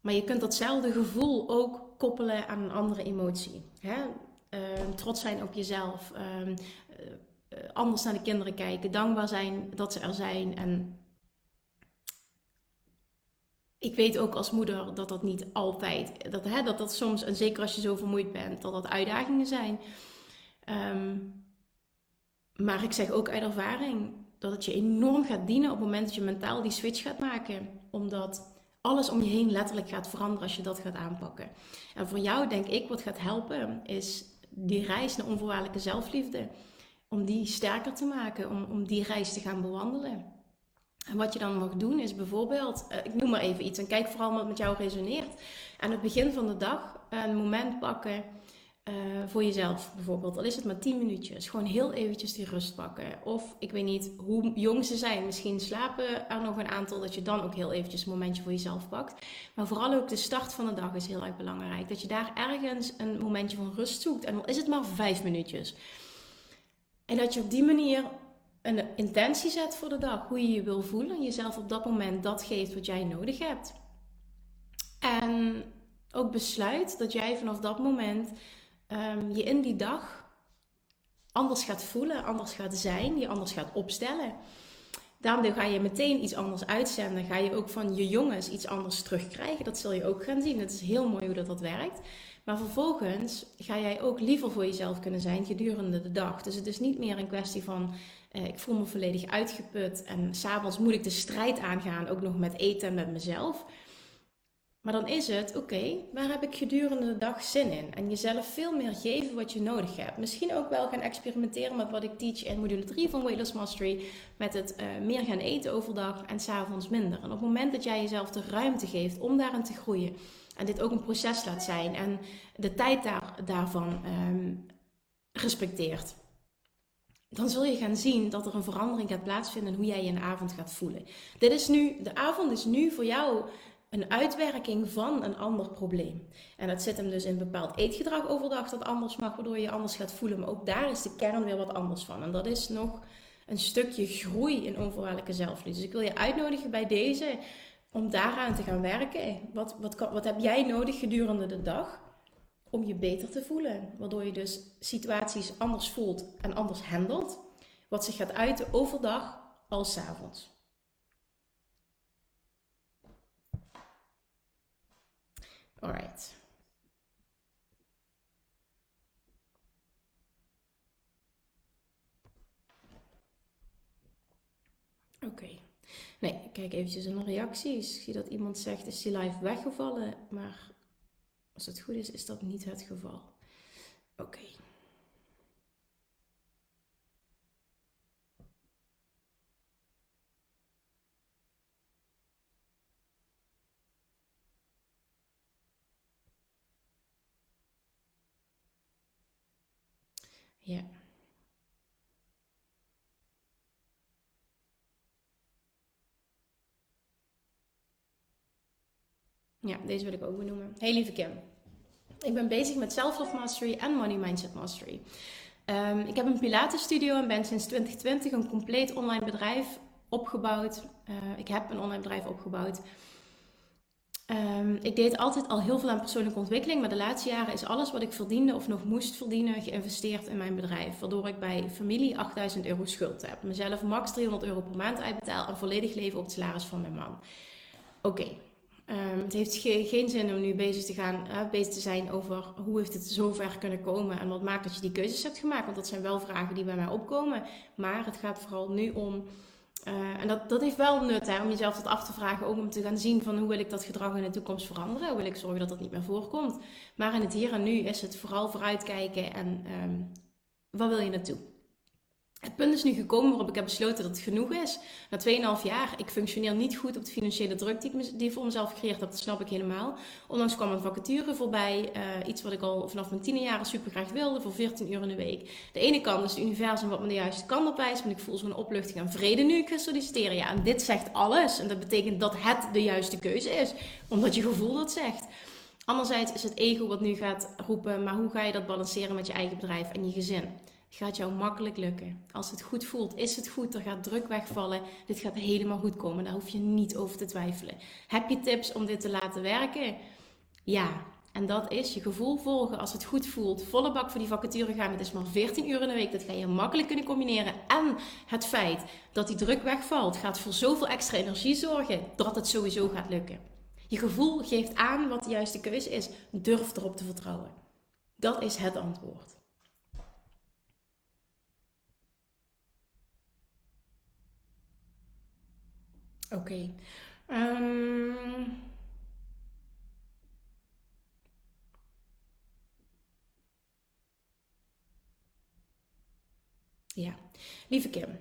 Maar je kunt datzelfde gevoel ook koppelen aan een andere emotie. Hè? Uh, trots zijn op jezelf, uh, uh, anders naar de kinderen kijken, dankbaar zijn dat ze er zijn. En ik weet ook als moeder dat dat niet altijd, dat, hè, dat dat soms, en zeker als je zo vermoeid bent, dat dat uitdagingen zijn. Um, maar ik zeg ook uit ervaring dat het je enorm gaat dienen op het moment dat je mentaal die switch gaat maken. Omdat alles om je heen letterlijk gaat veranderen als je dat gaat aanpakken. En voor jou denk ik wat gaat helpen is die reis naar onvoorwaardelijke zelfliefde. Om die sterker te maken, om, om die reis te gaan bewandelen. En wat je dan mag doen is bijvoorbeeld, uh, ik noem maar even iets en kijk vooral wat met jou resoneert. Aan het begin van de dag een moment pakken uh, voor jezelf bijvoorbeeld. Al is het maar 10 minuutjes. Gewoon heel eventjes die rust pakken. Of ik weet niet hoe jong ze zijn. Misschien slapen er nog een aantal. Dat je dan ook heel eventjes een momentje voor jezelf pakt. Maar vooral ook de start van de dag is heel erg belangrijk. Dat je daar ergens een momentje van rust zoekt. En al is het maar 5 minuutjes. En dat je op die manier een intentie zet voor de dag. Hoe je je wil voelen. En jezelf op dat moment dat geeft wat jij nodig hebt. En ook besluit dat jij vanaf dat moment um, je in die dag anders gaat voelen, anders gaat zijn, je anders gaat opstellen. Daardoor ga je meteen iets anders uitzenden. Ga je ook van je jongens iets anders terugkrijgen. Dat zul je ook gaan zien. Het is heel mooi hoe dat, dat werkt. Maar vervolgens ga jij ook liever voor jezelf kunnen zijn gedurende de dag. Dus het is niet meer een kwestie van uh, ik voel me volledig uitgeput en s'avonds moet ik de strijd aangaan, ook nog met eten en met mezelf. Maar dan is het, oké, waar heb ik gedurende de dag zin in? En jezelf veel meer geven wat je nodig hebt. Misschien ook wel gaan experimenteren met wat ik teach in module 3 van Loss Mastery. Met het uh, meer gaan eten overdag en s'avonds minder. En op het moment dat jij jezelf de ruimte geeft om daarin te groeien. En dit ook een proces laat zijn. En de tijd daar, daarvan um, respecteert. Dan zul je gaan zien dat er een verandering gaat plaatsvinden in hoe jij je de avond gaat voelen. Dit is nu, de avond is nu voor jou een uitwerking van een ander probleem. En dat zit hem dus in bepaald eetgedrag overdag dat anders mag, waardoor je anders gaat voelen. Maar ook daar is de kern weer wat anders van. En dat is nog een stukje groei in onvoorwaardelijke zelfliefde. Dus ik wil je uitnodigen bij deze om daaraan te gaan werken. Wat, wat, wat heb jij nodig gedurende de dag om je beter te voelen? Waardoor je dus situaties anders voelt en anders handelt. Wat zich gaat uiten overdag als avonds. Alright. Oké. Nee, kijk eventjes in de reacties. Ik zie dat iemand zegt, is die live weggevallen? Maar als het goed is, is dat niet het geval. Oké. Ja. Ja, deze wil ik ook benoemen. Hey lieve Kim. Ik ben bezig met Self-Love Mastery en Money Mindset Mastery. Um, ik heb een Pilates studio en ben sinds 2020 een compleet online bedrijf opgebouwd. Uh, ik heb een online bedrijf opgebouwd. Um, ik deed altijd al heel veel aan persoonlijke ontwikkeling, maar de laatste jaren is alles wat ik verdiende of nog moest verdienen geïnvesteerd in mijn bedrijf. Waardoor ik bij familie 8000 euro schuld heb. Mezelf max 300 euro per maand uitbetaal en volledig leven op het salaris van mijn man. Oké, Um, het heeft geen zin om nu bezig te gaan, uh, bezig te zijn over hoe heeft het zo ver kunnen komen en wat maakt dat je die keuzes hebt gemaakt. Want dat zijn wel vragen die bij mij opkomen. Maar het gaat vooral nu om, uh, en dat, dat heeft wel nut hè, om jezelf dat af te vragen, ook om te gaan zien van hoe wil ik dat gedrag in de toekomst veranderen. Hoe wil ik zorgen dat dat niet meer voorkomt. Maar in het hier en nu is het vooral vooruitkijken en um, waar wil je naartoe? Het punt is nu gekomen waarop ik heb besloten dat het genoeg is. Na 2,5 jaar, ik functioneer niet goed op de financiële druk die ik, voor mezelf gecreëerd heb. Dat snap ik helemaal. Onlangs kwam een vacature voorbij. Uh, iets wat ik al vanaf mijn tiende jaren super graag wilde. Voor 14 uur in de week. De ene kant is het universum wat me de juiste kant op wijst. Want ik voel zo'n opluchting en vrede nu ik ga solliciteren. Ja, en dit zegt alles. En dat betekent dat het de juiste keuze is. Omdat je gevoel dat zegt. Anderzijds is het ego wat nu gaat roepen. Maar hoe ga je dat balanceren met je eigen bedrijf en je gezin? Gaat jou makkelijk lukken. Als het goed voelt, is het goed. Er gaat druk wegvallen. Dit gaat helemaal goed komen. Daar hoef je niet over te twijfelen. Heb je tips om dit te laten werken? Ja. En dat is je gevoel volgen. Als het goed voelt, volle bak voor die vacature gaan. Het is maar 14 uur in de week. Dat ga je makkelijk kunnen combineren. En het feit dat die druk wegvalt, gaat voor zoveel extra energie zorgen dat het sowieso gaat lukken. Je gevoel geeft aan wat de juiste keuze is. Durf erop te vertrouwen. Dat is het antwoord. Oké. Ehm, ja, lieve Kim.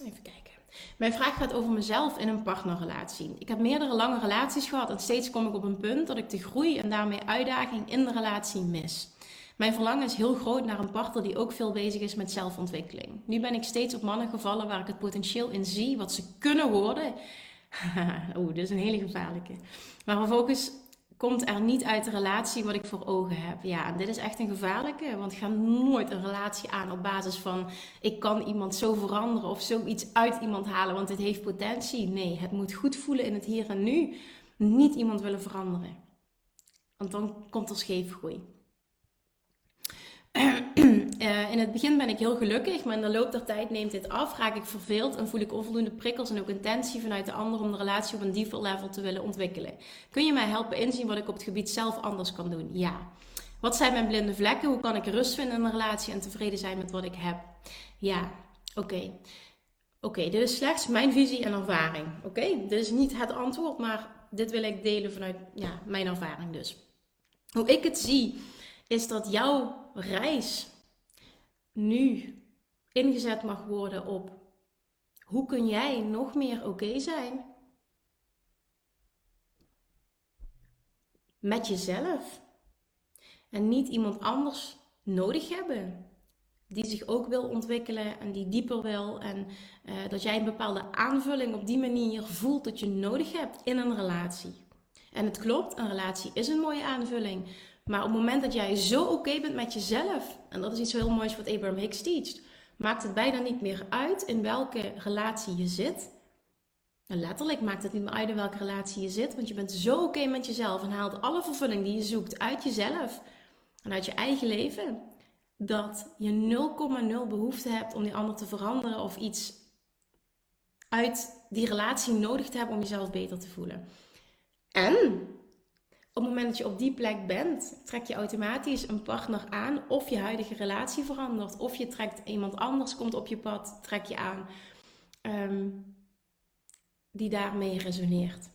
Even kijken. Mijn vraag gaat over mezelf in een partnerrelatie. Ik heb meerdere lange relaties gehad en steeds kom ik op een punt dat ik de groei en daarmee uitdaging in de relatie mis. Mijn verlangen is heel groot naar een partner die ook veel bezig is met zelfontwikkeling. Nu ben ik steeds op mannen gevallen waar ik het potentieel in zie, wat ze kunnen worden. *laughs* Oeh, dit is een hele gevaarlijke. Maar vervolgens komt er niet uit de relatie wat ik voor ogen heb. Ja, en dit is echt een gevaarlijke, want ga nooit een relatie aan op basis van ik kan iemand zo veranderen of zoiets uit iemand halen, want dit heeft potentie. Nee, het moet goed voelen in het hier en nu. Niet iemand willen veranderen. Want dan komt er scheefgroei. Uh, in het begin ben ik heel gelukkig, maar in de loop der tijd neemt dit af, raak ik verveeld en voel ik onvoldoende prikkels en ook intentie vanuit de ander om de relatie op een dieper level te willen ontwikkelen. Kun je mij helpen inzien wat ik op het gebied zelf anders kan doen? Ja. Wat zijn mijn blinde vlekken? Hoe kan ik rust vinden in een relatie en tevreden zijn met wat ik heb? Ja, oké. Oké, dit is slechts mijn visie en ervaring. Oké, dit is niet het antwoord, maar dit wil ik delen vanuit ja, mijn ervaring dus. Hoe ik het zie, is dat jouw reis nu ingezet mag worden op hoe kun jij nog meer oké zijn met jezelf en niet iemand anders nodig hebben die zich ook wil ontwikkelen en die dieper wil en uh, dat jij een bepaalde aanvulling op die manier voelt dat je nodig hebt in een relatie. En het klopt, een relatie is een mooie aanvulling. Maar op het moment dat jij zo oké bent met jezelf, en dat is iets heel moois wat Abraham Hicks teacht, maakt het bijna niet meer uit in welke relatie je zit. En letterlijk maakt het niet meer uit in welke relatie je zit, want je bent zo oké met jezelf en haalt alle vervulling die je zoekt uit jezelf en uit je eigen leven, dat je 0,0 behoefte hebt om die ander te veranderen of iets uit die relatie nodig te hebben om jezelf beter te voelen. En op het moment dat je op die plek bent, trek je automatisch een partner aan of je huidige relatie verandert. Of je trekt iemand anders, komt op je pad, trek je aan, ehm, die daarmee resoneert.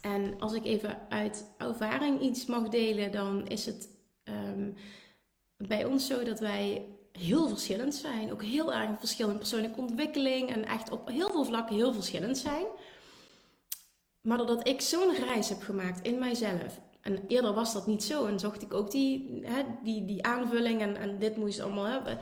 En als ik even uit ervaring iets mag delen, dan is het ehm, bij ons zo dat wij heel verschillend zijn. Ook heel erg verschil in persoonlijke ontwikkeling en echt op heel veel vlakken heel verschillend zijn. Maar doordat ik zo'n reis heb gemaakt in mijzelf. En eerder was dat niet zo. En zocht ik ook die, hè, die, die aanvulling en, en dit moest allemaal hebben.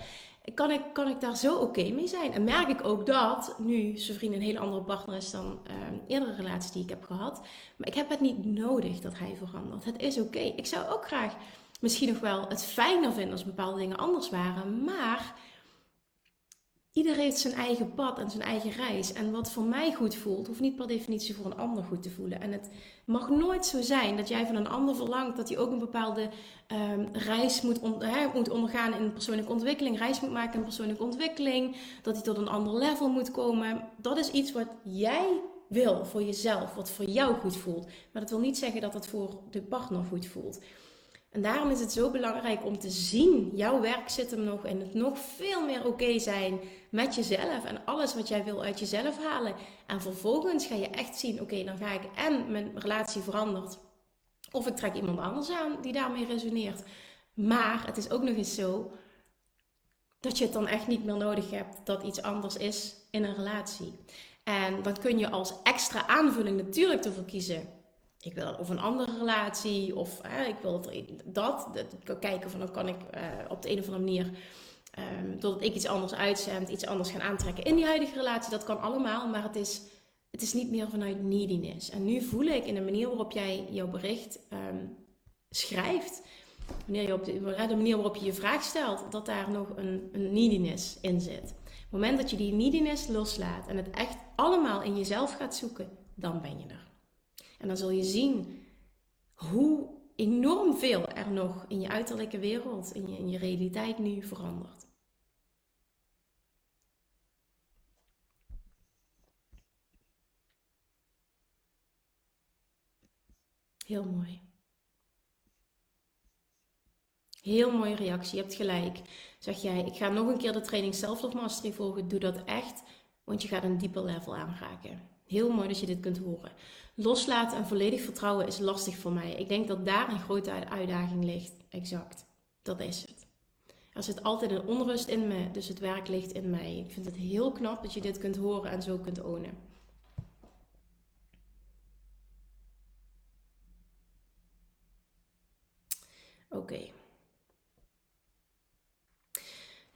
Kan ik, kan ik daar zo oké mee zijn? En merk ik ook dat nu zijn vriend een hele andere partner is dan uh, eerdere relaties die ik heb gehad. Maar ik heb het niet nodig dat hij verandert. Het is oké. Ik zou ook graag misschien nog wel het fijner vinden als bepaalde dingen anders waren. Maar Iedereen heeft zijn eigen pad en zijn eigen reis. En wat voor mij goed voelt, hoeft niet per definitie voor een ander goed te voelen. En het mag nooit zo zijn dat jij van een ander verlangt dat hij ook een bepaalde um, reis moet, moet ondergaan in persoonlijke ontwikkeling, reis moet maken in persoonlijke ontwikkeling, dat hij tot een ander level moet komen. Dat is iets wat jij wil voor jezelf, wat voor jou goed voelt. Maar dat wil niet zeggen dat het voor de partner goed voelt. En daarom is het zo belangrijk om te zien, jouw werk zit hem nog in het nog veel meer oké zijn met jezelf en alles wat jij wil uit jezelf halen. En vervolgens ga je echt zien, oké, dan ga ik en mijn relatie verandert. Of ik trek iemand anders aan die daarmee resoneert. Maar het is ook nog eens zo dat je het dan echt niet meer nodig hebt dat iets anders is in een relatie. En dan kun je als extra aanvulling natuurlijk ervoor kiezen ik wil of een andere relatie, of ik wil dat, dat, kijken van dan kan ik uh, op de een of andere manier, um, doordat ik iets anders uitzend, iets anders gaan aantrekken in die huidige relatie. Dat kan allemaal, maar het is, het is niet meer vanuit neediness. En nu voel ik in de manier waarop jij jouw bericht um, schrijft, wanneer je op de, de, manier waarop je je vraag stelt, dat daar nog een, een neediness in zit. Op het moment dat je die neediness loslaat en het echt allemaal in jezelf gaat zoeken, dan ben je er. En dan zul je zien hoe enorm veel er nog in je uiterlijke wereld, in je, in je realiteit nu verandert. Heel mooi. Heel mooie reactie, je hebt gelijk. Zeg jij, ik ga nog een keer de training Self-Love Mastery volgen. Doe dat echt, want je gaat een dieper level aanraken. Heel mooi dat je dit kunt horen. Loslaten en volledig vertrouwen is lastig voor mij. Ik denk dat daar een grote uitdaging ligt. Exact. Dat is het. Er zit altijd een onrust in me, dus het werk ligt in mij. Ik vind het heel knap dat je dit kunt horen en zo kunt ownen. Oké.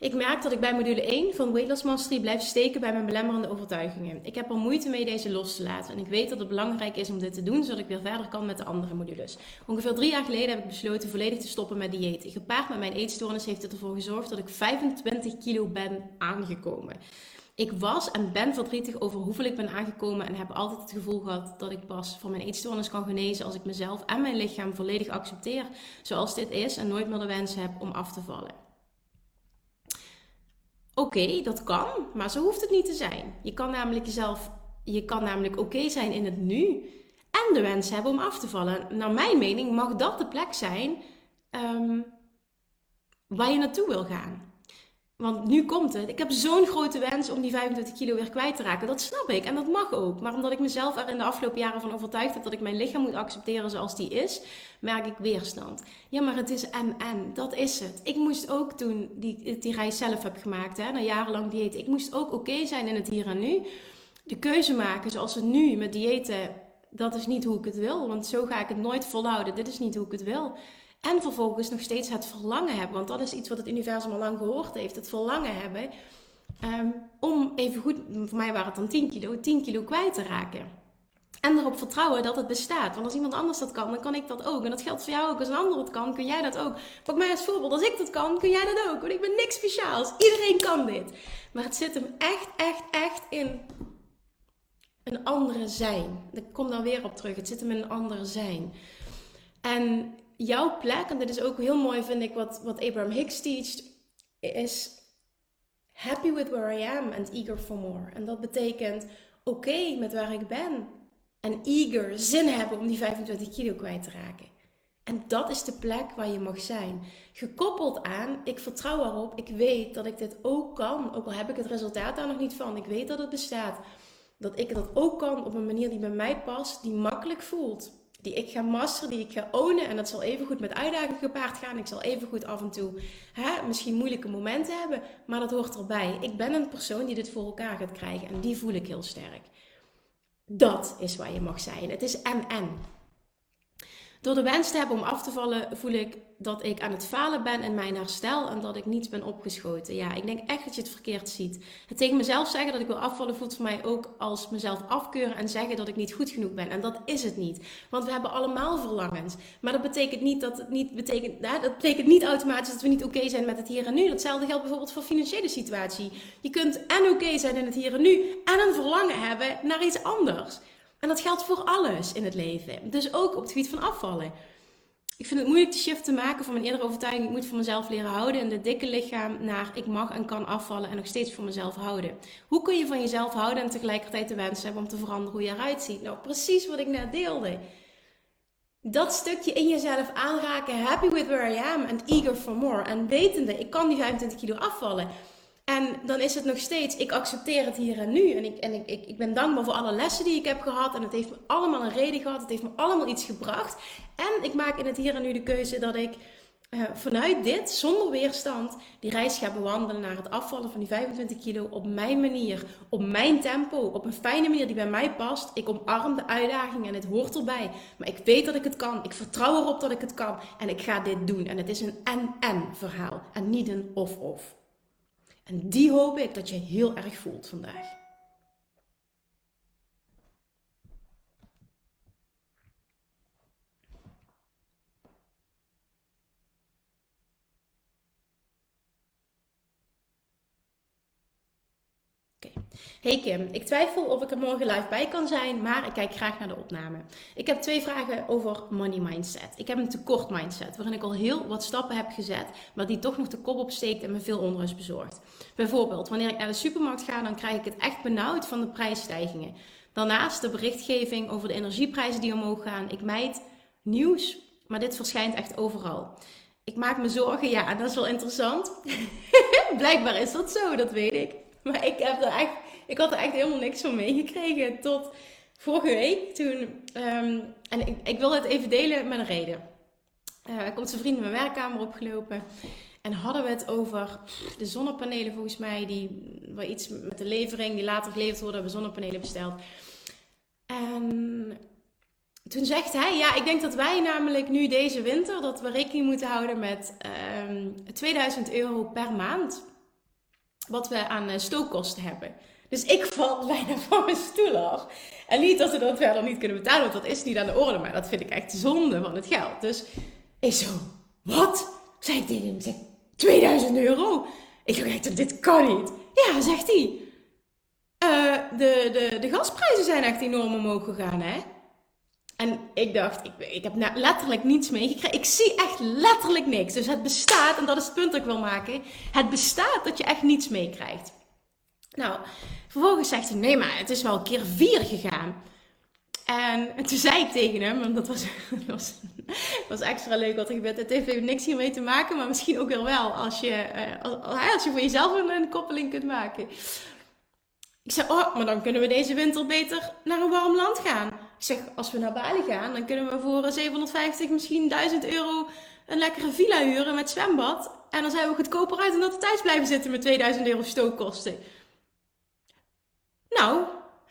Ik merk dat ik bij module 1 van Weight Loss Mastery blijf steken bij mijn belemmerende overtuigingen. Ik heb er moeite mee deze los te laten. En ik weet dat het belangrijk is om dit te doen, zodat ik weer verder kan met de andere modules. Ongeveer drie jaar geleden heb ik besloten volledig te stoppen met diëten. Gepaard met mijn eetstoornis heeft het ervoor gezorgd dat ik 25 kilo ben aangekomen. Ik was en ben verdrietig over hoeveel ik ben aangekomen en heb altijd het gevoel gehad dat ik pas van mijn eetstoornis kan genezen als ik mezelf en mijn lichaam volledig accepteer zoals dit is en nooit meer de wens heb om af te vallen. Oké, dat kan, maar zo hoeft het niet te zijn. Je kan namelijk jezelf, je kan namelijk oké zijn in het nu en de wens hebben om af te vallen. Naar mijn mening mag dat de plek zijn um, waar je naartoe wil gaan. Want nu komt het. Ik heb zo'n grote wens om die 25 kilo weer kwijt te raken. Dat snap ik en dat mag ook. Maar omdat ik mezelf er in de afgelopen jaren van overtuigd heb dat ik mijn lichaam moet accepteren zoals die is, merk ik weerstand. Ja, maar het is en. Dat is het. Ik moest ook toen die, die reis zelf heb gemaakt, hè, na jarenlang dieet. Ik moest ook oké zijn in het hier en nu. De keuze maken zoals het nu met diëten, dat is niet hoe ik het wil. Want zo ga ik het nooit volhouden. Dit is niet hoe ik het wil. En vervolgens nog steeds het verlangen hebben. Want dat is iets wat het universum al lang gehoord heeft. Het verlangen hebben um, om even goed, voor mij waren het dan 10 kilo, 10 kilo kwijt te raken. En erop vertrouwen dat het bestaat. Want als iemand anders dat kan, dan kan ik dat ook. En dat geldt voor jou ook. Als een ander het kan, kun jij dat ook. Pak mij als voorbeeld. Als ik dat kan, kun jij dat ook. Want ik ben niks speciaals. Iedereen kan dit. Maar het zit hem echt, echt, echt in een andere zijn. Ik kom daar weer op terug. Het zit hem in een andere zijn. En jouw plek, en dit is ook heel mooi, vind ik, wat, wat Abraham Hicks teacht, is happy with where I am and eager for more. En dat betekent oké met waar ik ben. en eager, zin hebben om die 25 kilo kwijt te raken. En dat is de plek waar je mag zijn. Gekoppeld aan, ik vertrouw erop, ik weet dat ik dit ook kan. Ook al heb ik het resultaat daar nog niet van, ik weet dat het bestaat. Dat ik dat ook kan op een manier die bij mij past, die makkelijk voelt. Die ik ga masteren, die ik ga ownen. En dat zal even goed met uitdagingen gepaard gaan. Ik zal even goed af en toe hè, misschien moeilijke momenten hebben. Maar dat hoort erbij. Ik ben een persoon die dit voor elkaar gaat krijgen. En die voel ik heel sterk. Dat is waar je mag zijn. Het is en-en. Door de wens te hebben om af te vallen, voel ik dat ik aan het falen ben in mijn herstel en dat ik niet ben opgeschoten. Ja, ik denk echt dat je het verkeerd ziet. Het tegen mezelf zeggen dat ik wil afvallen voelt voor mij ook als mezelf afkeuren en zeggen dat ik niet goed genoeg ben. En dat is het niet. Want we hebben allemaal verlangens. Maar dat betekent niet dat het niet betekent, dat betekent niet automatisch dat we niet oké zijn met het hier en nu. Datzelfde geldt bijvoorbeeld voor financiële situatie. Je kunt en oké zijn in het hier en nu en een verlangen hebben naar iets anders. En dat geldt voor alles in het leven. Dus ook op het gebied van afvallen. Ik vind het moeilijk de shift te maken van mijn eerdere overtuiging. Ik moet voor mezelf leren houden. En de dikke lichaam naar ik mag en kan afvallen en nog steeds voor mezelf houden. Hoe kun je van jezelf houden en tegelijkertijd de wens hebben om te veranderen hoe je eruit ziet? Nou, precies wat ik net deelde. Dat stukje in jezelf aanraken, happy with where I am and eager for more. En wetende, ik kan die 25 kilo afvallen. En dan is het nog steeds, ik accepteer het hier en nu. En, ik, en ik, ik, ben dankbaar voor alle lessen die ik heb gehad. En het heeft me allemaal een reden gehad. Het heeft me allemaal iets gebracht. En ik maak in het hier en nu de keuze dat ik uh, vanuit dit, zonder weerstand, die reis ga bewandelen naar het afvallen van die 25 kilo op mijn manier, op mijn tempo, op een fijne manier die bij mij past. Ik omarm de uitdaging en het hoort erbij. Maar ik weet dat ik het kan. Ik vertrouw erop dat ik het kan. En ik ga dit doen. En het is een en-en verhaal en niet een of-of. En die hoop ik dat je heel erg voelt vandaag. Hey Kim, ik twijfel of ik er morgen live bij kan zijn, maar ik kijk graag naar de opname. Ik heb twee vragen over money mindset. Ik heb een tekort mindset, waarin ik al heel wat stappen heb gezet, maar die toch nog de kop opsteekt en me veel onrust bezorgt. Bijvoorbeeld, wanneer ik naar de supermarkt ga, dan krijg ik het echt benauwd van de prijsstijgingen. Daarnaast de berichtgeving over de energieprijzen die omhoog gaan. Ik mijd nieuws, maar dit verschijnt echt overal. Ik maak me zorgen, ja, dat is wel interessant. *laughs* Blijkbaar is dat zo, dat weet ik. *laughs* Maar ik, heb er echt, ik had er echt helemaal niks van meegekregen tot vorige week. Toen, ehm, en ik, ik wil het even delen met een reden. Uh, er komt zijn vriend in mijn werkkamer opgelopen. En hadden we het over de zonnepanelen, volgens mij, die waar iets met de levering, die later geleverd worden, hebben zonnepanelen besteld. En toen zegt hij, ja, ik denk dat wij namelijk nu deze winter, dat we rekening moeten houden met um, ehm, 2000 euro per maand wat we aan eh, stookkosten hebben. Dus ik *laughs* val bijna van mijn stoel af. En niet dat we dat verder niet kunnen betalen, want dat is niet aan de orde. Maar dat vind ik echt zonde van het geld. Dus ik zo, wat? Zei ik tegen hem, zeg, 2000 euro? Ik dacht echt, dit kan niet. Ja, zegt hij. Uh, de, de, de gasprijzen zijn echt enorm omhoog gegaan, hè? En ik dacht, ik, ik heb letterlijk niets meegekregen. Ik zie echt letterlijk niks. Dus het bestaat, en dat is het punt dat ik wil maken. Het bestaat dat je echt niets meekrijgt. Nou, vervolgens zegt hij, nee maar het is wel een keer vier gegaan. En, en toen zei ik tegen hem, want dat was, *laughs* was, extra leuk wat er gebeurt. Het heeft niks hiermee te maken, maar misschien ook wel wel als je, uh, als je voor jezelf een, een koppeling kunt maken. Ik zei, oh, maar dan kunnen we deze winter beter naar een warm land gaan. Ik zeg, als we naar Bali gaan, dan kunnen we voor 750, misschien 1000 euro een lekkere villa huren met zwembad. En dan zijn we goedkoper uit dan dat we thuis blijven zitten met 2000 euro stookkosten. Nou,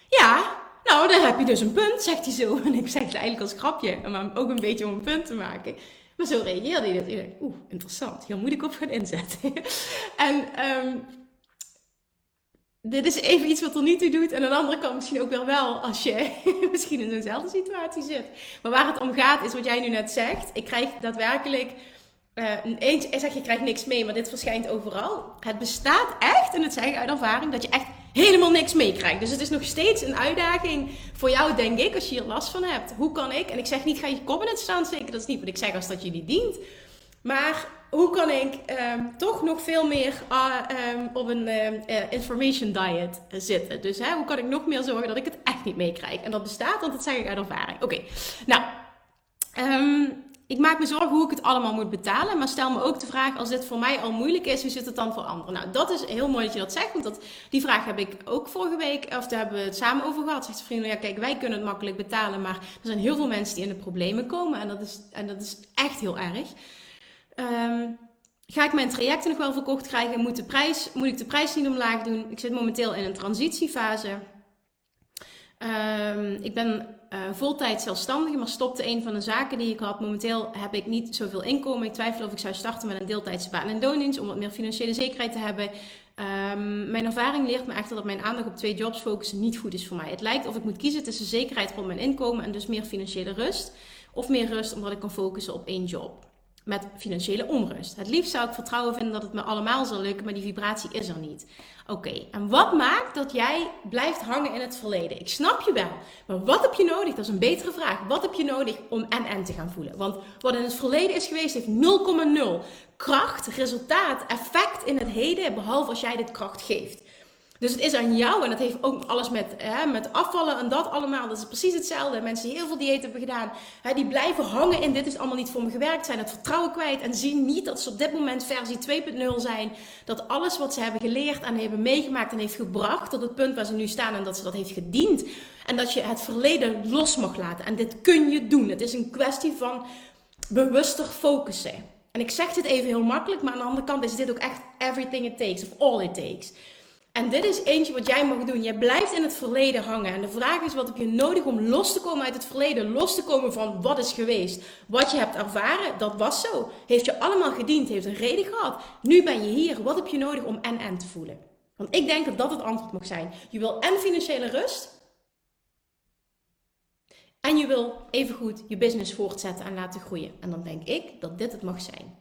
ja, nou, dan heb je dus een punt, zegt hij zo. *laughs* En ik zeg het eigenlijk als grapje, maar ook een beetje om een punt te maken. Maar zo reageerde hij dat. Oeh, interessant. Hier moet ik op gaan inzetten. *laughs* en um, dit is even iets wat er niet toe doet. En aan de andere kant misschien ook wel wel als je *laughs* misschien in zo'nzelfde situatie zit. Maar waar het om gaat is wat jij nu net zegt. Ik krijg daadwerkelijk... Uh, eens, zeg je krijgt niks mee, maar dit verschijnt overal. Het bestaat echt, en dat zeg ik uit ervaring, dat je echt helemaal niks meekrijgt. Dus het is nog steeds een uitdaging voor jou, denk ik, als je hier last van hebt. Hoe kan ik? En ik zeg niet, ga je kop het staan steken. Dat is niet wat ik zeg als dat je die dient. Maar hoe kan ik ehm, toch nog veel meer ah, ehm, op een uh, information diet zitten? Dus hè, hoe kan ik nog meer zorgen dat ik het echt niet meekrijg? En dat bestaat, want dat zeg ik uit ervaring. Oké, nou, ik maak me zorgen hoe ik het allemaal moet betalen. Maar stel me ook de vraag, als dit voor mij al moeilijk is, hoe zit het dan voor anderen? Nou, dat is heel mooi dat je dat zegt. Want dat, die vraag heb ik ook vorige week, of daar hebben we het samen over gehad. Zegt de vriend, ja kijk, wij kunnen het makkelijk betalen. Maar er zijn heel veel mensen die in de problemen komen. En dat is, en dat is echt heel erg. Um, ga ik mijn trajecten nog wel verkocht krijgen? Moet, de prijs, moet ik de prijs niet omlaag doen? Ik zit momenteel in een transitiefase. Um, ik ben uh, voltijd zelfstandige, maar stopte een van de zaken die ik had. Momenteel heb ik niet zoveel inkomen. Ik twijfel of ik zou starten met een deeltijdse baan en loondienst om wat meer financiële zekerheid te hebben. Um, mijn ervaring leert me echter dat mijn aandacht op twee jobs focussen niet goed is voor mij. Het lijkt of ik moet kiezen tussen zekerheid rond mijn inkomen en dus meer financiële rust. Of meer rust omdat ik kan focussen op één job met financiële onrust. Het liefst zou ik vertrouwen vinden dat het me allemaal zal lukken, maar die vibratie is er niet. Oké, en wat maakt dat jij blijft hangen in het verleden? Ik snap je wel, maar wat heb je nodig? Dat is een betere vraag. Wat heb je nodig om en-en te gaan voelen? Want wat in het verleden is geweest, heeft 0,0 kracht, resultaat, effect in het heden, behalve als jij dit kracht geeft. Dus het is aan jou en dat heeft ook alles met, hè, met afvallen en dat allemaal. Dat is precies hetzelfde. Mensen die heel veel dieet hebben gedaan, hè, die blijven hangen in dit is allemaal niet voor me gewerkt, zijn het vertrouwen kwijt en zien niet dat ze op dit moment versie 2.0 zijn. Dat alles wat ze hebben geleerd en hebben meegemaakt en heeft gebracht tot het punt waar ze nu staan en dat ze dat heeft gediend. En dat je het verleden los mag laten. En dit kun je doen. Het is een kwestie van bewuster focussen. En ik zeg dit even heel makkelijk, maar aan de andere kant is dit ook echt everything it takes, of all it takes. En dit is eentje wat jij mag doen. Je blijft in het verleden hangen. En de vraag is: wat heb je nodig om los te komen uit het verleden? Los te komen van wat is geweest. Wat je hebt ervaren, dat was zo. Heeft je allemaal gediend, heeft een reden gehad. Nu ben je hier. Wat heb je nodig om en-en te voelen? Want ik denk dat dat het antwoord mag zijn. Je wil en financiële rust. En je wil evengoed je business voortzetten en laten groeien. En dan denk ik dat dit het mag zijn.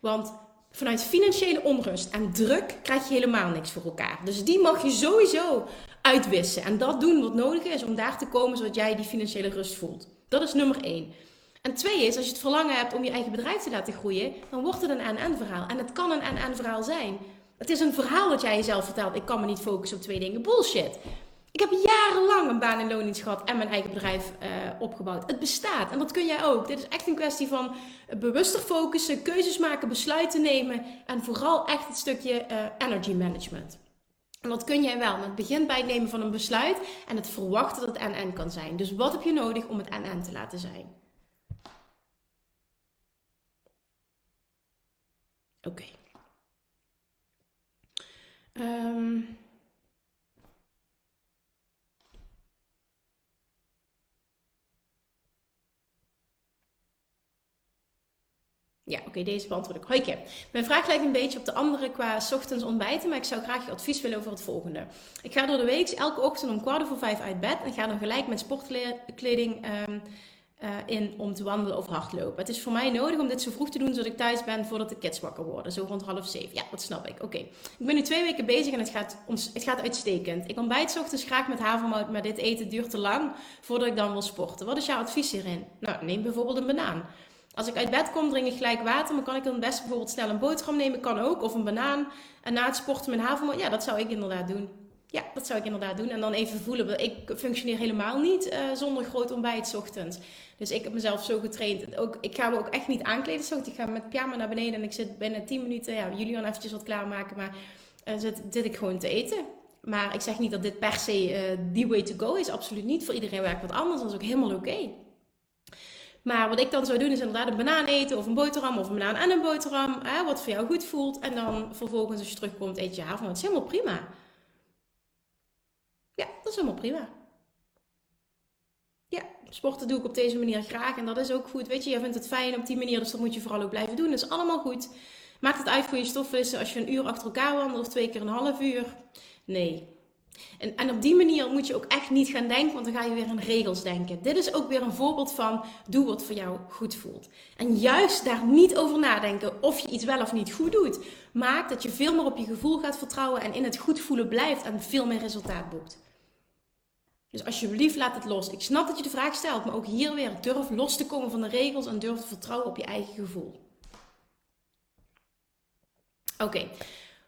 Want vanuit financiële onrust en druk krijg je helemaal niks voor elkaar. Dus die mag je sowieso uitwissen. En dat doen wat nodig is om daar te komen zodat jij die financiële rust voelt. Dat is nummer één. En twee is, als je het verlangen hebt om je eigen bedrijf te laten groeien, dan wordt het een en-en verhaal. En het kan een en-en verhaal zijn. Het is een verhaal dat jij jezelf vertelt. Ik kan me niet focussen op twee dingen. Bullshit. Ik heb jarenlang een baan in loondienst gehad en mijn eigen bedrijf uh, opgebouwd. Het bestaat en dat kun jij ook. Dit is echt een kwestie van bewuster focussen, keuzes maken, besluiten nemen en vooral echt het stukje uh, energy management. En dat kun jij wel. het begint bij het nemen van een besluit en het verwachten dat het en-en kan zijn. Dus wat heb je nodig om het en-en te laten zijn? Oké. Um, Ja, oké, deze beantwoord ik. Hoi Mijn vraag lijkt een beetje op de andere qua ochtends ontbijten, maar ik zou graag je advies willen over het volgende. Ik ga door de week elke ochtend om kwart voor vijf uit bed en ga dan gelijk met sportkleding um, uh, in om te wandelen of hardlopen. Het is voor mij nodig om dit zo vroeg te doen, zodat ik thuis ben voordat de kids wakker worden. Zo rond half zeven. Ja, dat snap ik. Oké. Ik ben nu twee weken bezig en het gaat, het gaat uitstekend. Ik ontbijt ochtends graag met havermout, maar dit eten duurt te lang voordat ik dan wil sporten. Wat is jouw advies hierin? Nou, neem bijvoorbeeld een banaan. Als ik uit bed kom, drink ik gelijk water. Maar kan ik dan best bijvoorbeeld snel een boterham nemen? Kan ook. Of een banaan. En na het sporten mijn havermout. Ja, dat zou ik inderdaad doen. Ja, dat zou ik inderdaad doen. En dan even voelen. Ik functioneer helemaal niet uh, zonder groot ontbijt ochtends. Dus ik heb mezelf zo getraind. Ook, ik ga me ook echt niet aankleden. Ik ga met pyjama naar beneden. En ik zit binnen 10 minuten. Ja, Julian eventjes wat klaarmaken. Maar uh, zit, ik gewoon te eten. Maar ik zeg niet dat dit per se uh, the way to go is. Absoluut niet. Voor iedereen werkt wat anders. Dat is ook helemaal oké. Maar wat ik dan zou doen is inderdaad een banaan eten of een boterham of een banaan en een boterham. Hè, wat voor jou goed voelt. En dan vervolgens als je terugkomt eet je avond. Dat is helemaal prima. Ja, dat is helemaal prima. Ja, sporten doe ik op deze manier graag. En dat is ook goed. Weet je, jij vindt het fijn op die manier. Dus dat moet je vooral ook blijven doen. Dat is allemaal goed. Maakt het uit voor je stofwissen als je een uur achter elkaar wandelt of twee keer een half uur? Nee. En, en op die manier moet je ook echt niet gaan denken, want dan ga je weer in regels denken. Dit is ook weer een voorbeeld van doe wat voor jou goed voelt. En juist daar niet over nadenken of je iets wel of niet goed doet, maakt dat je veel meer op je gevoel gaat vertrouwen en in het goed voelen blijft en veel meer resultaat boekt. Dus alsjeblieft laat het los. Ik snap dat je de vraag stelt, maar ook hier weer durf los te komen van de regels en durf te vertrouwen op je eigen gevoel. Oké.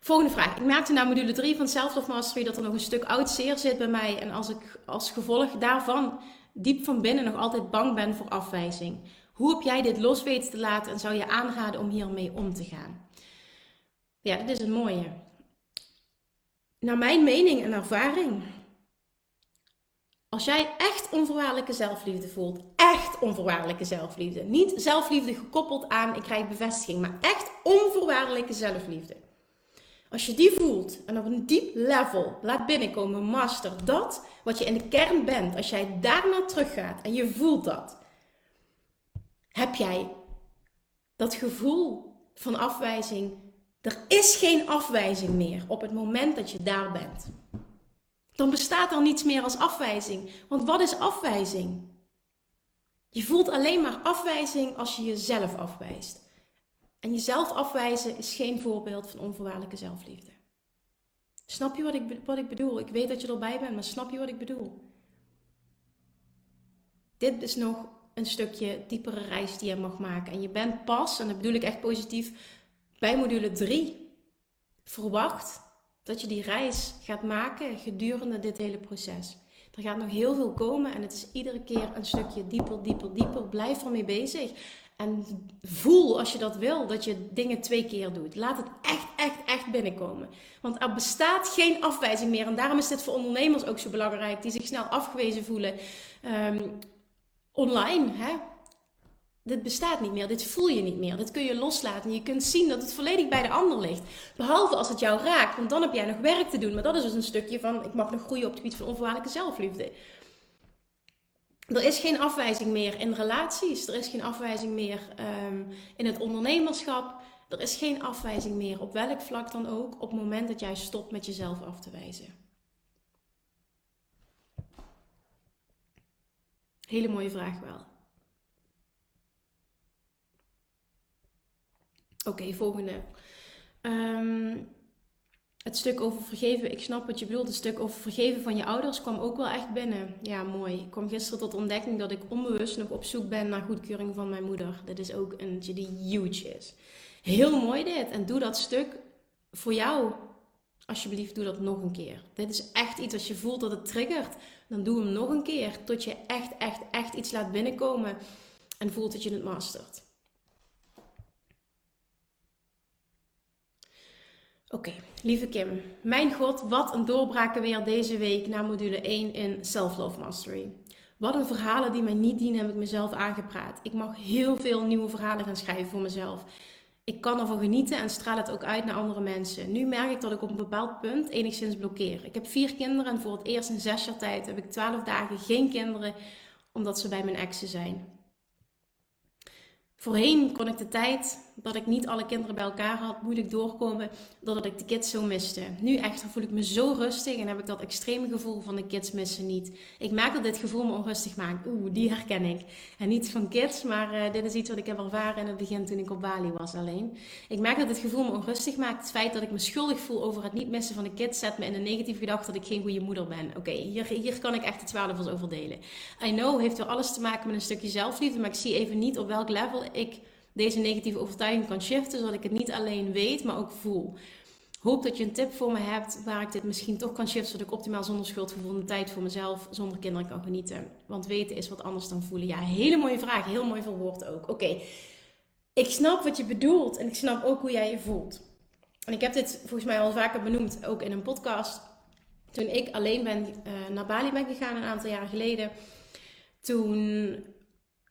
Volgende vraag. Ik merkte na module 3 van Self-Love dat er nog een stuk oud zeer zit bij mij. En als ik als gevolg daarvan diep van binnen nog altijd bang ben voor afwijzing. Hoe heb jij dit los weten te laten en zou je aanraden om hiermee om te gaan? Ja, dat is het mooie. Naar mijn mening en ervaring. Als jij echt onvoorwaardelijke zelfliefde voelt, echt onvoorwaardelijke zelfliefde, niet zelfliefde gekoppeld aan ik krijg bevestiging, maar echt onvoorwaardelijke zelfliefde als je die voelt en op een diep level laat binnenkomen, master dat wat je in de kern bent, als jij daarna teruggaat en je voelt dat, heb jij dat gevoel van afwijzing. Er is geen afwijzing meer op het moment dat je daar bent. Dan bestaat er niets meer als afwijzing. Want wat is afwijzing? Je voelt alleen maar afwijzing als je jezelf afwijst. En jezelf afwijzen is geen voorbeeld van onvoorwaardelijke zelfliefde. Snap je wat ik, wat ik bedoel? Ik weet dat je erbij bent, maar snap je wat ik bedoel? Dit is nog een stukje diepere reis die je mag maken. En je bent pas, en dat bedoel ik echt positief, bij module 3 verwacht dat je die reis gaat maken gedurende dit hele proces. Er gaat nog heel veel komen en het is iedere keer een stukje dieper, dieper, dieper. Blijf ermee bezig. En voel als je dat wil, dat je dingen twee keer doet. Laat het echt, echt, echt binnenkomen. Want er bestaat geen afwijzing meer. En daarom is dit voor ondernemers ook zo belangrijk, die zich snel afgewezen voelen ehm, online. Hè? Dit bestaat niet meer, dit voel je niet meer, dit kun je loslaten. Je kunt zien dat het volledig bij de ander ligt. Behalve als het jou raakt, want dan heb jij nog werk te doen. Maar dat is dus een stukje van, ik mag nog groeien op het gebied van onvoorwaardelijke zelfliefde. Er is geen afwijzing meer in relaties. Er is geen afwijzing meer um, in het ondernemerschap. Er is geen afwijzing meer op welk vlak dan ook op het moment dat jij stopt met jezelf af te wijzen. Hele mooie vraag wel. Oké, volgende. Um, het stuk over vergeven, ik snap wat je bedoelt. Het stuk over vergeven van je ouders kwam ook wel echt binnen. Ja, mooi. Ik kwam gisteren tot ontdekking dat ik onbewust nog op zoek ben naar goedkeuring van mijn moeder. Dat is ook een die huge is. Heel mooi dit. En doe dat stuk voor jou. Alsjeblieft, doe dat nog een keer. Dit is echt iets, als je voelt dat het triggert, dan doe hem nog een keer. Tot je echt, echt, echt iets laat binnenkomen en voelt dat je het mastert. Oké, lieve Kim. Mijn god, wat een doorbraken weer deze week na module 1 in Self-Love Mastery. Wat een verhalen die mij niet dienen heb ik mezelf aangepraat. Ik mag heel veel nieuwe verhalen gaan schrijven voor mezelf. Ik kan ervan genieten en straal het ook uit naar andere mensen. Nu merk ik dat ik op een bepaald punt enigszins blokkeer. Ik heb vier kinderen en voor het eerst in zes jaar tijd heb ik twaalf dagen geen kinderen omdat ze bij mijn exen zijn. Voorheen kon ik de tijd dat ik niet alle kinderen bij elkaar had, moeilijk doorkomen, doordat ik de kids zo miste. Nu echt voel ik me zo rustig en heb ik dat extreme gevoel van de kids missen niet. Ik merk dat dit gevoel me onrustig maakt. Oeh, die herken ik. En niet van kids, maar uh, dit is iets wat ik heb ervaren in het begin toen ik op Bali was alleen. Ik merk dat dit gevoel me onrustig maakt. Het feit dat ik me schuldig voel over het niet missen van de kids zet me in een negatieve gedachte dat ik geen goede moeder ben. Oké, hier, hier kan ik echt het zwaardevols over delen. I know, heeft wel alles te maken met een stukje zelfliefde, maar ik zie even niet op welk level ik deze negatieve overtuiging kan shiften, zodat ik het niet alleen weet, maar ook voel. Hoop dat je een tip voor me hebt waar ik dit misschien toch kan shiften, zodat ik optimaal zonder schuldgevoel de tijd voor mezelf, zonder kinderen kan genieten. Want weten is wat anders dan voelen. Ja, hele mooie vraag, heel mooi verwoord ook. Oké, ik snap wat je bedoelt en ik snap ook hoe jij je voelt. En ik heb dit volgens mij al vaker benoemd, ook in een podcast. Toen ik alleen ben, uh, naar Bali ben gegaan een aantal jaren geleden, toen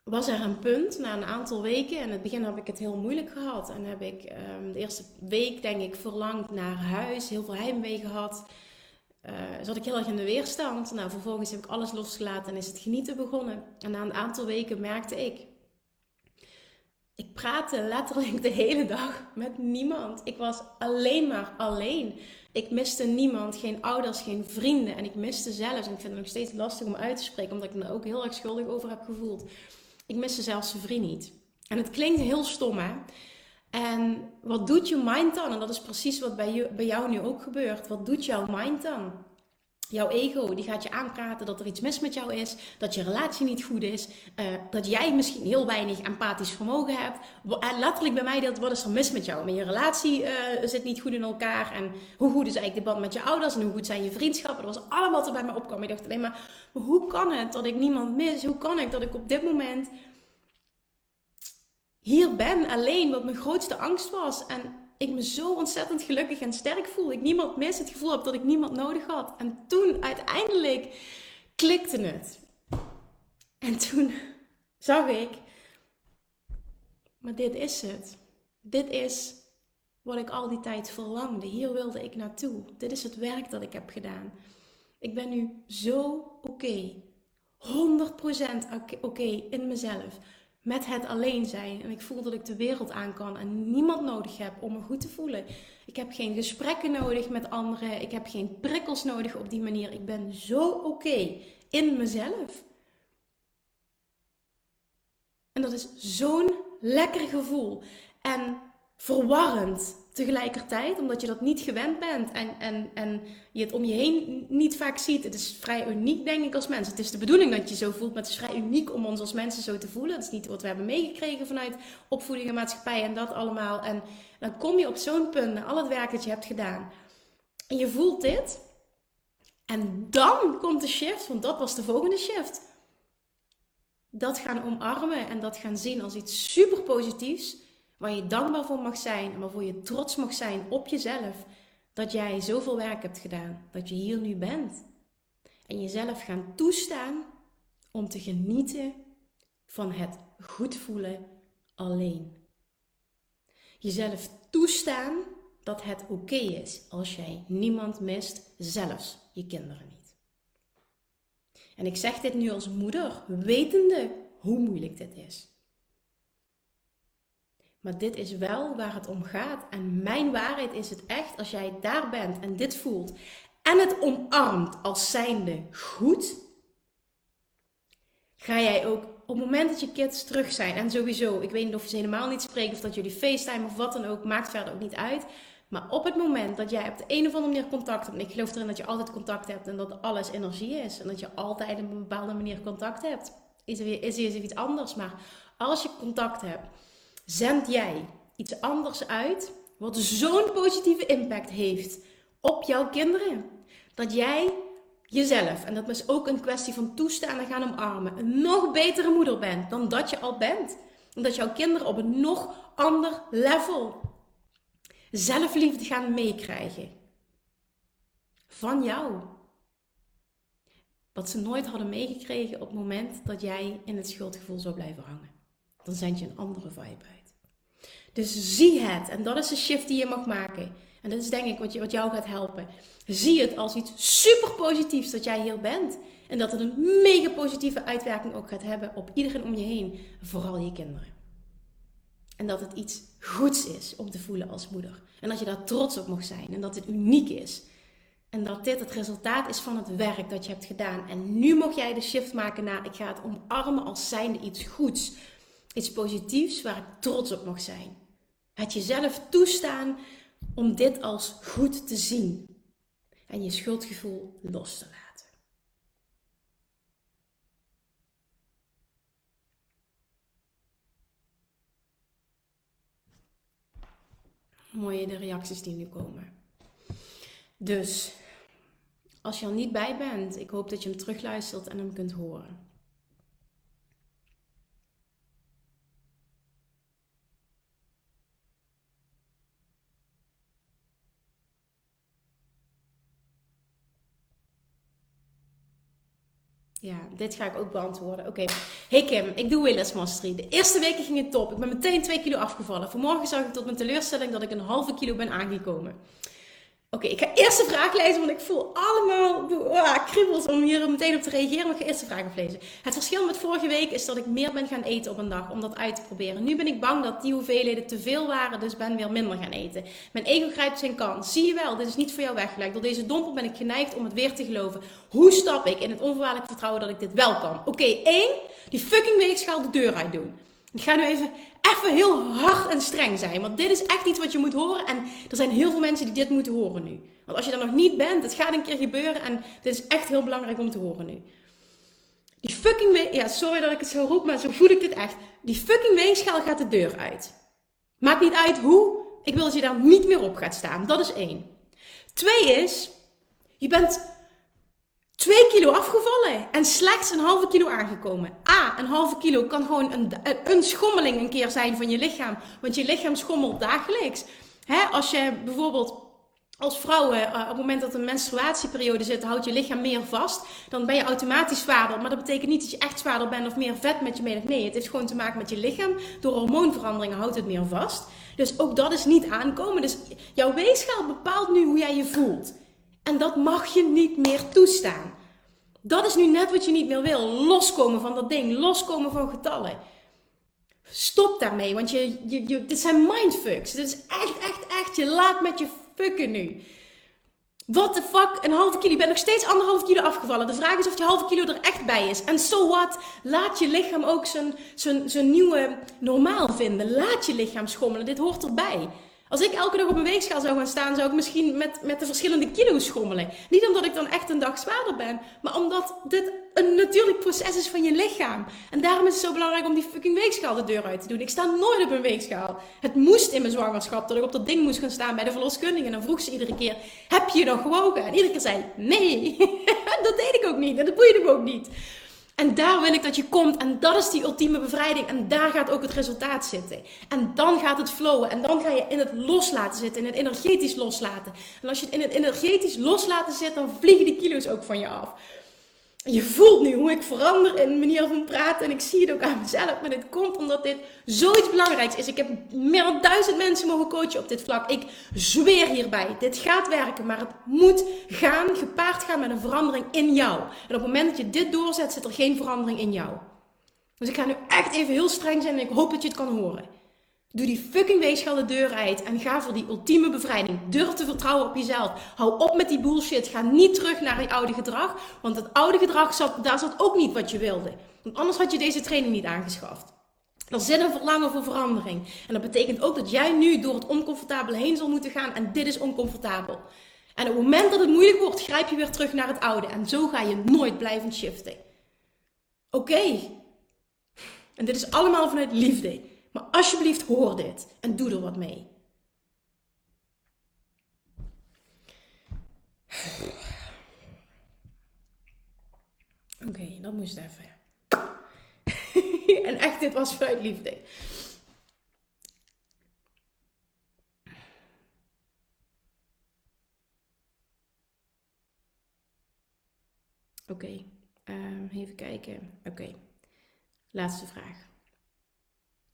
was er een punt na een aantal weken. In het begin heb ik het heel moeilijk gehad. En heb ik um, de eerste week, denk ik, verlangd naar huis. Heel veel heimwee gehad. Uh, zat ik heel erg in de weerstand. Nou, vervolgens heb ik alles losgelaten en is het genieten begonnen. En na een aantal weken merkte ik. Ik praatte letterlijk de hele dag met niemand. Ik was alleen maar alleen. Ik miste niemand, geen ouders, geen vrienden. En ik miste zelfs, en ik vind het nog steeds lastig om uit te spreken, omdat ik me ook heel erg schuldig over heb gevoeld ik miste zelfs zijn vriend niet. En het klinkt heel stom, hè? En wat doet je mind dan? En dat is precies wat bij, jou nu ook gebeurt. Wat doet jouw mind dan? Jouw ego die gaat je aanpraten dat er iets mis met jou is, dat je relatie niet goed is, uh, dat jij misschien heel weinig empathisch vermogen hebt. En letterlijk bij mij dat wat is er mis met jou? Met je relatie uh, zit niet goed in elkaar en hoe goed is eigenlijk de band met je ouders en hoe goed zijn je vriendschappen? Dat was allemaal wat er bij me opkwam. Ik dacht alleen maar, maar hoe kan het dat ik niemand mis? Hoe kan ik dat ik op dit moment hier ben alleen, wat mijn grootste angst was? En ik me zo ontzettend gelukkig en sterk voel. Ik niemand mis, het gevoel heb dat ik niemand nodig had. En toen uiteindelijk klikte het. En toen *laughs* zag ik, maar dit is het. Dit is wat ik al die tijd verlangde. Hier wilde ik naartoe. Dit is het werk dat ik heb gedaan. Ik ben nu zo oké. 100% oké in mezelf met het alleen zijn. En ik voel dat ik de wereld aan kan en niemand nodig heb om me goed te voelen. Ik heb geen gesprekken nodig met anderen. Ik heb geen prikkels nodig op die manier. Ik ben zo oké in mezelf. En dat is zo'n lekker gevoel. En verwarrend tegelijkertijd, omdat je dat niet gewend bent en, en, en je het om je heen niet vaak ziet. Het is vrij uniek, denk ik, als mens. Het is de bedoeling dat je zo voelt, maar het is vrij uniek om ons als mensen zo te voelen. Dat is niet wat we hebben meegekregen vanuit opvoeding en maatschappij en dat allemaal. En dan kom je op zo'n punt, na al het werk dat je hebt gedaan, en je voelt dit. En dan komt de shift, want dat was de volgende shift. Dat gaan omarmen en dat gaan zien als iets super positiefs Waar je dankbaar voor mag zijn en waarvoor je trots mag zijn op jezelf. Dat jij zoveel werk hebt gedaan. Dat je hier nu bent. En jezelf gaan toestaan om te genieten van het goed voelen alleen. Jezelf toestaan dat het oké is als jij niemand mist, zelfs je kinderen niet. En ik zeg dit nu als moeder, wetende hoe moeilijk dit is. Maar dit is wel waar het om gaat. En mijn waarheid is het echt, als jij daar bent en dit voelt en het omarmt als zijnde goed, ga jij ook op het moment dat je kids terug zijn, en sowieso, ik weet niet of je ze helemaal niet spreekt of dat jullie FaceTime of wat dan ook, maakt verder ook niet uit. Maar op het moment dat jij op de een of andere manier contact hebt, en ik geloof erin dat je altijd contact hebt en dat alles energie is en dat je altijd op een bepaalde manier contact hebt, is er weer is er iets anders. Maar als je contact hebt, zend jij iets anders uit, wat zo'n positieve impact heeft op jouw kinderen. Dat jij jezelf, en dat is ook een kwestie van toestaan en gaan omarmen, een nog betere moeder bent dan dat je al bent. Omdat jouw kinderen op een nog ander level zelfliefde gaan meekrijgen. Van jou. Wat ze nooit hadden meegekregen op het moment dat jij in het schuldgevoel zou blijven hangen. Dan zend je een andere vibe uit. Dus zie het. En dat is de shift die je mag maken. En dat is denk ik wat, je, wat jou gaat helpen. Zie het als iets super positiefs dat jij hier bent. En dat het een mega positieve uitwerking ook gaat hebben op iedereen om je heen. Vooral je kinderen. En dat het iets goeds is om te voelen als moeder. En dat je daar trots op mag zijn. En dat het uniek is. En dat dit het resultaat is van het werk dat je hebt gedaan. En nu mag jij de shift maken naar ik ga het omarmen als zijnde iets goeds. Iets positiefs waar ik trots op mag zijn. Het jezelf toestaan om dit als goed te zien en je schuldgevoel los te laten. Mooie de reacties die nu komen. Dus, als je er niet bij bent, ik hoop dat je hem terugluistert en hem kunt horen. Ja, dit ga ik ook beantwoorden. Oké. Hey Kim, ik doe Willis Mastery. De eerste weken ging het top. Ik ben meteen 2 kilo afgevallen. Vanmorgen zag ik tot mijn teleurstelling dat ik een halve kilo ben aangekomen. Oké, ik ga eerst de vraag lezen, want ik voel allemaal ah, kriebels om hier meteen op te reageren. Maar ik ga eerst de vraag lezen. Het verschil met vorige week is dat ik meer ben gaan eten op een dag om dat uit te proberen. Nu ben ik bang dat die hoeveelheden te veel waren, dus ben weer minder gaan eten. Mijn ego grijpt zijn kans. Zie je wel, dit is niet voor jou weggelegd. Door deze dompel ben ik geneigd om het weer te geloven. Hoe stap ik in het onvoorwaardelijk vertrouwen dat ik dit wel kan? Oké, één, die fucking weegschaal de deur uit doen. Ik ga nu even even heel hard en streng zijn. Want dit is echt iets wat je moet horen. En er zijn heel veel mensen die dit moeten horen nu. Want als je er nog niet bent, het gaat een keer gebeuren. En dit is echt heel belangrijk om te horen nu. Die fucking ja, sorry dat ik het zo roep, maar zo voel ik dit echt. Die fucking weegschaal gaat de deur uit. Maakt niet uit hoe. Ik wil dat je daar niet meer op gaat staan. Dat is één. Twee is, je bent 2 kilo afgevallen en slechts een halve kilo aangekomen. A, een halve kilo kan gewoon een, een schommeling een keer zijn van je lichaam. Want je lichaam schommelt dagelijks. Hè, als je bijvoorbeeld als vrouwen uh, op het moment dat een menstruatieperiode zit, houdt je lichaam meer vast. Dan ben je automatisch zwaarder. Maar dat betekent niet dat je echt zwaarder bent of meer vet met je mee. Nee, het heeft gewoon te maken met je lichaam. Door hormoonveranderingen houdt het meer vast. Dus ook dat is niet aankomen. Dus jouw weegschaal bepaalt nu hoe jij je voelt. En dat mag je niet meer toestaan. Dat is nu net wat je niet meer wil. Loskomen van dat ding. Loskomen van getallen. Stop daarmee, want je, je, je, dit zijn mindfucks. Dit is echt, echt, echt. Je laat met je fucken nu. What the fuck? Een halve kilo. Je bent nog steeds anderhalf kilo afgevallen. De vraag is of die halve kilo er echt bij is. En so what? Laat je lichaam ook zijn, zijn, zijn nieuwe normaal vinden. Laat je lichaam schommelen. Dit hoort erbij. Als ik elke dag op een weegschaal zou gaan staan, zou ik misschien met, met de verschillende kilo's schommelen. Niet omdat ik dan echt een dag zwaarder ben, maar omdat dit een natuurlijk proces is van je lichaam. En daarom is het zo belangrijk om die fucking weegschaal de deur uit te doen. Ik sta nooit op een weegschaal. Het moest in mijn zwangerschap dat ik op dat ding moest gaan staan bij de verloskundige. En dan vroeg ze iedere keer, heb je nog gewogen? En iedere keer zei nee. *laughs* dat deed ik ook niet en dat boeide me ook niet. En daar wil ik dat je komt. En dat is die ultieme bevrijding. En daar gaat ook het resultaat zitten. En dan gaat het flowen. En dan ga je in het loslaten zitten. In het energetisch loslaten. En als je het in het energetisch loslaten zit, dan vliegen die kilo's ook van je af je voelt nu hoe ik verander in de manier van praten. En ik zie het ook aan mezelf. Maar dit komt omdat dit zoiets belangrijks is. Ik heb meer dan duizend mensen mogen coachen op dit vlak. Ik zweer hierbij. Dit gaat werken. Maar het moet gaan, gepaard gaan met een verandering in jou. En op het moment dat je dit doorzet, zit er geen verandering in jou. Dus ik ga nu echt even heel streng zijn en ik hoop dat je het kan horen. Doe die fucking weegschaal de deur uit en ga voor die ultieme bevrijding. Durf te vertrouwen op jezelf. Hou op met die bullshit. Ga niet terug naar je oude gedrag. Want het oude gedrag, zat, daar zat ook niet wat je wilde. Want anders had je deze training niet aangeschaft. Er zit een verlangen voor verandering. En dat betekent ook dat jij nu door het oncomfortabele heen zal moeten gaan. En dit is oncomfortabel. En op het moment dat het moeilijk wordt, grijp je weer terug naar het oude. En zo ga je nooit blijven shiften. Oké. En dit is allemaal vanuit liefde. Maar alsjeblieft hoor dit en doe er wat mee. Oké, dat moest even. *laughs* en echt, dit was vanuit liefde. Oké, ehm, even kijken. Oké, laatste vraag.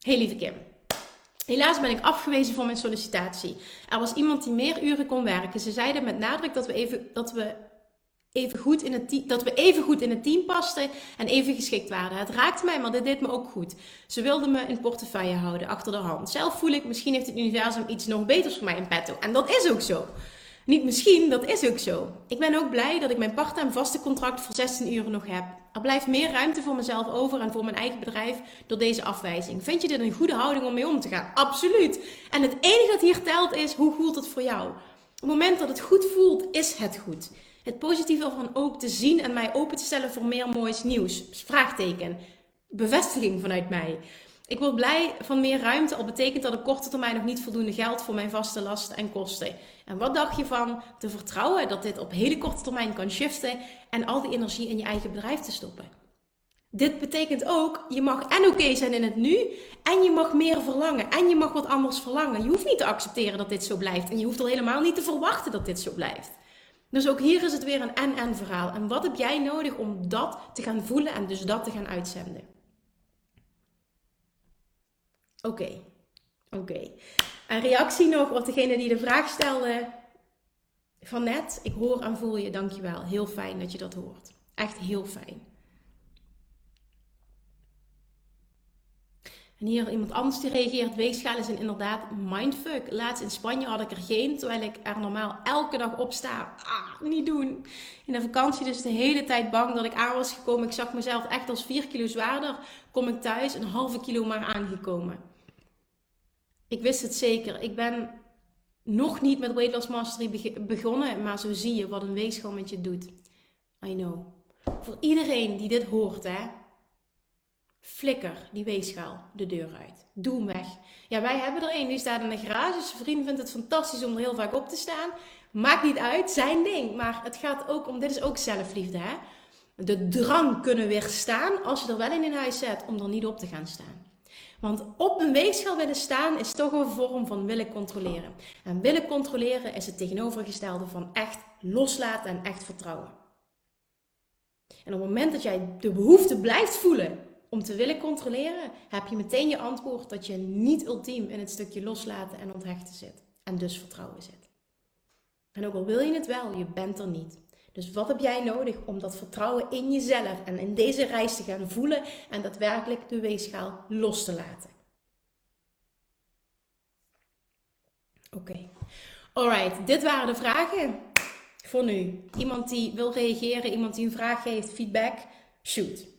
Hey lieve Kim. Helaas ben ik afgewezen voor mijn sollicitatie. Er was iemand die meer uren kon werken. Ze zeiden met nadruk dat we even, dat we even goed in het team, dat we even goed in het team pasten en even geschikt waren. Het raakte mij, maar dit deed me ook goed. Ze wilden me in portefeuille houden, achter de hand. Zelf voel ik, misschien heeft het universum iets nog beters voor mij in petto. En dat is ook zo. Niet misschien, dat is ook zo. Ik ben ook blij dat ik mijn part-time vaste contract voor 16 uur nog heb. Er blijft meer ruimte voor mezelf over en voor mijn eigen bedrijf door deze afwijzing. Vind je dit een goede houding om mee om te gaan? Absoluut. En het enige dat hier telt is, hoe voelt het voor jou? Op het moment dat het goed voelt, is het goed. Het positieve ervan ook te zien en mij open te stellen voor meer moois nieuws. Vraagteken. Bevestiging vanuit mij. Ik word blij van meer ruimte, al betekent dat op korte termijn nog niet voldoende geld voor mijn vaste lasten en kosten. En wat dacht je van te vertrouwen dat dit op hele korte termijn kan shiften en al die energie in je eigen bedrijf te stoppen? Dit betekent ook, je mag en oké zijn in het nu en je mag meer verlangen en je mag wat anders verlangen. Je hoeft niet te accepteren dat dit zo blijft en je hoeft al helemaal niet te verwachten dat dit zo blijft. Dus ook hier is het weer een en-en verhaal. En wat heb jij nodig om dat te gaan voelen en dus dat te gaan uitzenden? Oké, oké. Een reactie nog op degene die de vraag stelde van net. Ik hoor en voel je, dankjewel. Heel fijn dat je dat hoort. Echt heel fijn. En hier iemand anders die reageert. Weegschalen zijn inderdaad mindfuck. Laatst in Spanje had ik er geen, terwijl ik er normaal elke dag op sta. Ah, niet doen. In de vakantie dus de hele tijd bang dat ik aan was gekomen. Ik zag mezelf echt als 4 kilo zwaarder. Kom ik thuis een halve kilo maar aangekomen. Ik wist het zeker. Ik ben nog niet met Weight Loss Mastery begonnen, maar zo zie je wat een weegschaal met je doet. I know. Voor iedereen die dit hoort, hè. Flikker die weegschaal de deur uit. Doe hem weg. Ja, wij hebben er een die staat in de garage. Zijn vriend vindt het fantastisch om er heel vaak op te staan. Maakt niet uit, zijn ding. Maar het gaat ook om, dit is ook zelfliefde, hè. De drang kunnen weerstaan als je er wel in in huis zet om er niet op te gaan staan. Want op een weegschaal willen staan is toch een vorm van willen controleren. En willen controleren is het tegenovergestelde van echt loslaten en echt vertrouwen. En op het moment dat jij de behoefte blijft voelen om te willen controleren, heb je meteen je antwoord dat je niet ultiem in het stukje loslaten en onthechten zit. En dus vertrouwen zit. En ook al wil je het wel, je bent er niet. Dus wat heb jij nodig om dat vertrouwen in jezelf en in deze reis te gaan voelen en daadwerkelijk de weegschaal los te laten? Oké. Okay. Alright, dit waren de vragen voor nu. Iemand die wil reageren, iemand die een vraag heeft, feedback, shoot.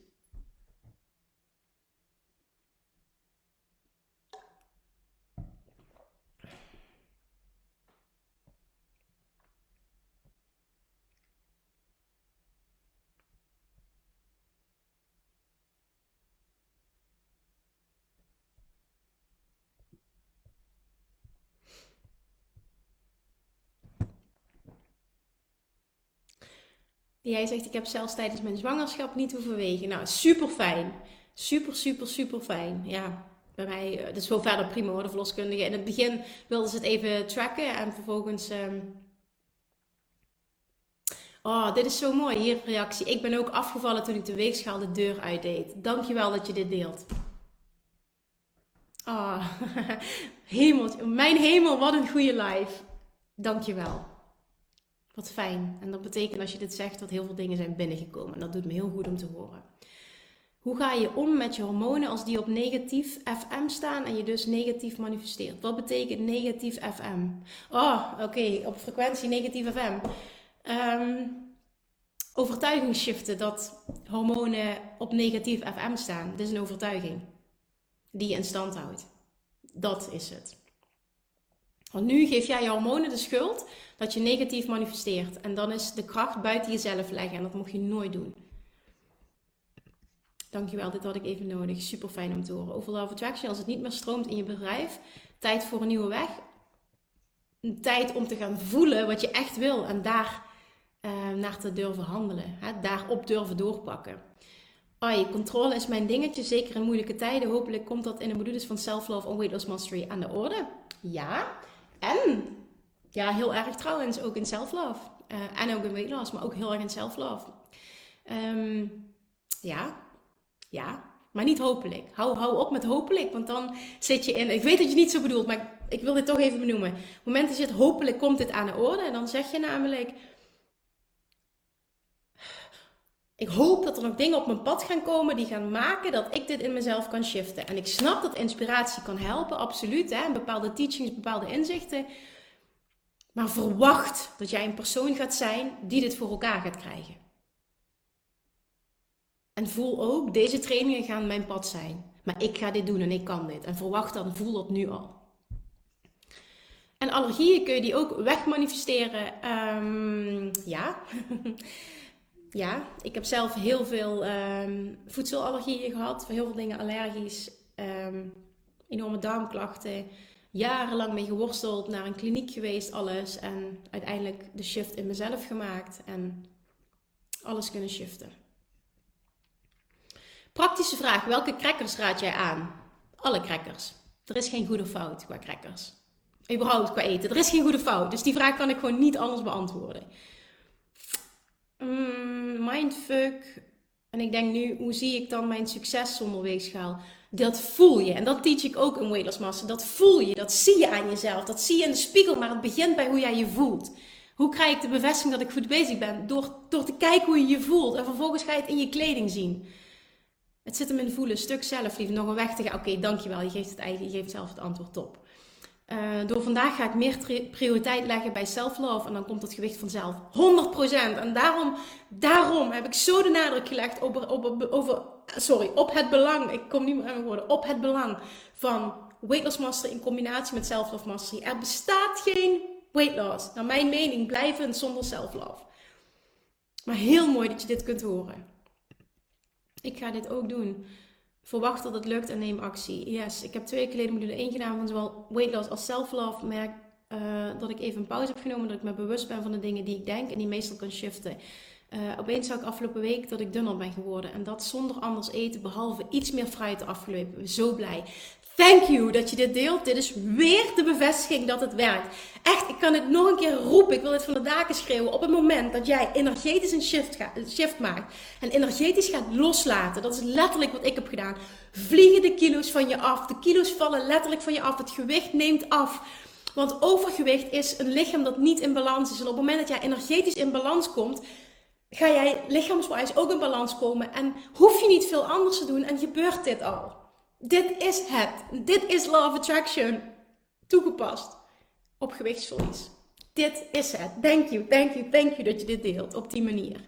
Jij zegt, ik heb zelfs tijdens mijn zwangerschap niet hoeven wegen. Nou, super fijn. Super, super, super fijn. Ja, bij mij, uh, dat is wel verder prima hoor, de verloskundige. In het begin wilden ze het even tracken en vervolgens... Um... Oh, dit is zo mooi. Hier reactie. Ik ben ook afgevallen toen ik de weegschaal de deur uitdeed. Dankjewel dat je dit deelt. Oh, *laughs* hemel. Mijn hemel, wat een goede live. Dankjewel. Wat fijn. En dat betekent als je dit zegt dat heel veel dingen zijn binnengekomen. En dat doet me heel goed om te horen. Hoe ga je om met je hormonen als die op negatief FM staan en je dus negatief manifesteert? Wat betekent negatief FM? Oh, oké, op frequentie negatief FM. Um, ehm, overtuiging shiften dat hormonen op negatief FM staan. Dit is een overtuiging die je in stand houdt. Dat is het. Want nu geef jij je hormonen de schuld dat je negatief manifesteert. En dan is de kracht buiten jezelf leggen. En dat mag je nooit doen. Dankjewel, dit had ik even nodig. Super fijn om te horen. Over Love Attraction, als het niet meer stroomt in je bedrijf, tijd voor een nieuwe weg. Een tijd om te gaan voelen wat je echt wil en daar uh, naar te durven handelen. Hè? Daarop durven doorpakken. Ai, controle is mijn dingetje, zeker in moeilijke tijden. Hopelijk komt dat in de modules van Self-Love en Weight Loss Mastery aan de orde. Ja, en ja, heel erg trouwens ook in self-love. Uh, en ook in weight maar ook heel erg in self-love. Um, ja, ja, maar niet hopelijk. Hou, hou op met hopelijk, want dan zit je in. Ik weet dat je niet zo bedoelt, maar ik wil dit toch even benoemen. Op het moment dat je hopelijk komt dit aan de orde, en dan zeg je namelijk. Ik hoop dat er nog dingen op mijn pad gaan komen die gaan maken dat ik dit in mezelf kan shiften. En ik snap dat inspiratie kan helpen, absoluut. Hè? Bepaalde teachings, bepaalde inzichten. Maar verwacht dat jij een persoon gaat zijn die dit voor elkaar gaat krijgen. En voel ook, deze trainingen gaan mijn pad zijn. Maar ik ga dit doen en ik kan dit. En verwacht dan, voel dat nu al. En allergieën kun je die ook wegmanifesteren. Um, ja. *laughs* ja, ik heb zelf heel veel um, voedselallergieën gehad. Heel veel dingen allergisch. Um, enorme darmklachten jarenlang mee geworsteld, naar een kliniek geweest, alles. En uiteindelijk de shift in mezelf gemaakt en alles kunnen shiften. Praktische vraag: welke crackers raad jij aan? Alle crackers. Er is geen goede fout qua crackers. Überhaupt qua eten. Er is geen goede fout. Dus die vraag kan ik gewoon niet anders beantwoorden. Mm, mindfuck. En ik denk nu, hoe zie ik dan mijn succes zonder weegschaal? Dat voel je. En dat teach ik ook in Weight Master. Dat voel je. Dat zie je aan jezelf. Dat zie je in de spiegel. Maar het begint bij hoe jij je voelt. Hoe krijg ik de bevestiging dat ik goed bezig ben? Door, door te kijken hoe je je voelt. En vervolgens ga je het in je kleding zien. Het zit hem in voelen. Stuk zelfliefde. Nog een weg te gaan. Oké, dankjewel. Je geeft, het je geeft zelf het antwoord op. Uh, door vandaag ga ik meer prioriteit leggen bij self-love. En dan komt het gewicht vanzelf. 100%. En daarom, daarom heb ik zo de nadruk gelegd over, over, over sorry, op het belang. Ik kom niet meer aan mijn woorden. Op het belang van weight loss mastery in combinatie met self-love mastery. Er bestaat geen weight loss, naar mijn mening, blijvend zonder self-love. Maar heel mooi dat je dit kunt horen. Ik ga dit ook doen. Verwacht dat het lukt en neem actie. Yes, ik heb twee weken geleden module 1 gedaan van zowel weight loss als self-love. Merk uh, dat ik even een pauze heb genomen, dat ik me bewust ben van de dingen die ik denk en die meestal kan shiften. Uh, opeens zag ik afgelopen week dat ik dunner ben geworden. En dat zonder anders eten, behalve iets meer fruit de afgelopen. Zo blij. Thank you dat je dit deelt. Dit is weer de bevestiging dat het werkt. Echt, ik kan het nog een keer roepen. Ik wil het van de daken schreeuwen. Op het moment dat jij energetisch een shift, een shift maakt. En energetisch gaat loslaten. Dat is letterlijk wat ik heb gedaan. Vliegen de kilo's van je af. De kilo's vallen letterlijk van je af. Het gewicht neemt af. Want overgewicht is een lichaam dat niet in balans is. En op het moment dat jij energetisch in balans komt, ga jij lichaamswijs ook in balans komen. En hoef je niet veel anders te doen en gebeurt dit al. Dit is het. Dit is Law of Attraction. Toegepast op gewichtsverlies. Dit is het. Thank you, thank you, thank you dat je dit deelt op die manier.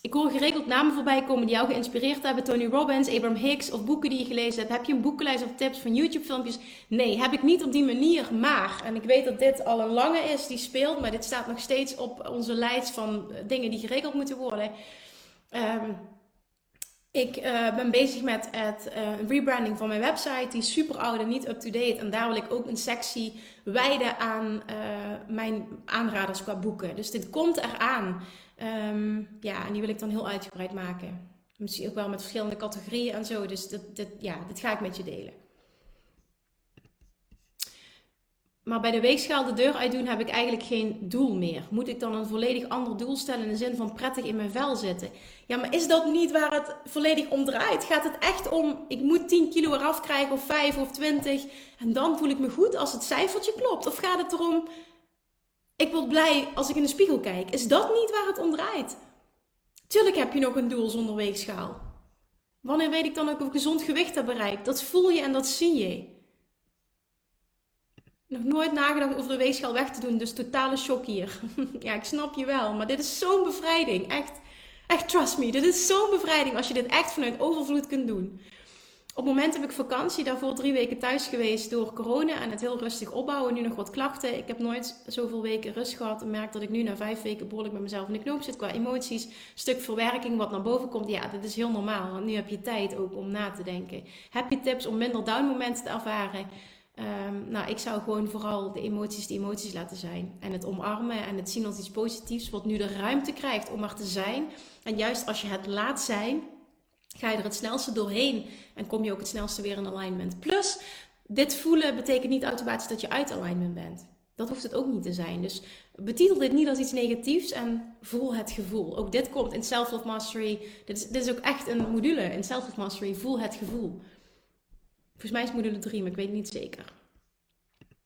Ik hoor geregeld namen voorbij komen die jou geïnspireerd hebben. Tony Robbins, Abraham Hicks of boeken die je gelezen hebt. Heb je een boekenlijst of tips van YouTube filmpjes? Nee, heb ik niet op die manier. Maar, en ik weet dat dit al een lange is die speelt. Maar dit staat nog steeds op onze lijst van dingen die geregeld moeten worden. Um, ik uh, ben bezig met het uh, rebranding van mijn website. Die is super oud en niet up-to-date. En daar wil ik ook een sectie wijden aan uh, mijn aanraders qua boeken. Dus dit komt eraan. Um, ja, en die wil ik dan heel uitgebreid maken. Misschien ook wel met verschillende categorieën en zo. Dus dit, ja, dit ga ik met je delen. Maar bij de weegschaal de deur uitdoen heb ik eigenlijk geen doel meer. Moet ik dan een volledig ander doel stellen in de zin van prettig in mijn vel zitten? Ja, maar is dat niet waar het volledig om draait? Gaat het echt om, ik moet 10 kilo eraf krijgen of 5 of 20 en dan voel ik me goed als het cijfertje klopt? Of gaat het erom, ik word blij als ik in de spiegel kijk? Is dat niet waar het om draait? Tuurlijk heb je nog een doel zonder weegschaal. Wanneer weet ik dan ook of ik gezond gewicht heb bereikt? Dat voel je en dat zie je nog nooit nagedacht over de weegschaal weg te doen. Dus totale shock hier. *laughs* ja, ik snap je wel. Maar dit is zo'n bevrijding. Echt, echt trust me. Dit is zo'n bevrijding als je dit echt vanuit overvloed kunt doen. Op het moment heb ik vakantie, daarvoor drie weken thuis geweest door corona en het heel rustig opbouwen. Nu nog wat klachten. Ik heb nooit zoveel weken rust gehad en merk dat ik nu na vijf weken behoorlijk met mezelf in de knoop zit qua emoties. Stuk verwerking wat naar boven komt. Ja, dit is heel normaal. Want nu heb je tijd ook om na te denken. Heb je tips om minder down momenten te ervaren? Um, nou, ik zou gewoon vooral de emoties de emoties laten zijn. En het omarmen en het zien als iets positiefs, wat nu de ruimte krijgt om er te zijn. En juist als je het laat zijn, ga je er het snelste doorheen en kom je ook het snelste weer in alignment. Plus, dit voelen betekent niet automatisch dat je uit alignment bent. Dat hoeft het ook niet te zijn. Dus betitel dit niet als iets negatiefs en voel het gevoel. Ook dit komt in Self-Love Mastery. Dit is, dit is ook echt een module in Self-Love Mastery. Voel het gevoel. Volgens mij is module 3, maar ik weet niet zeker.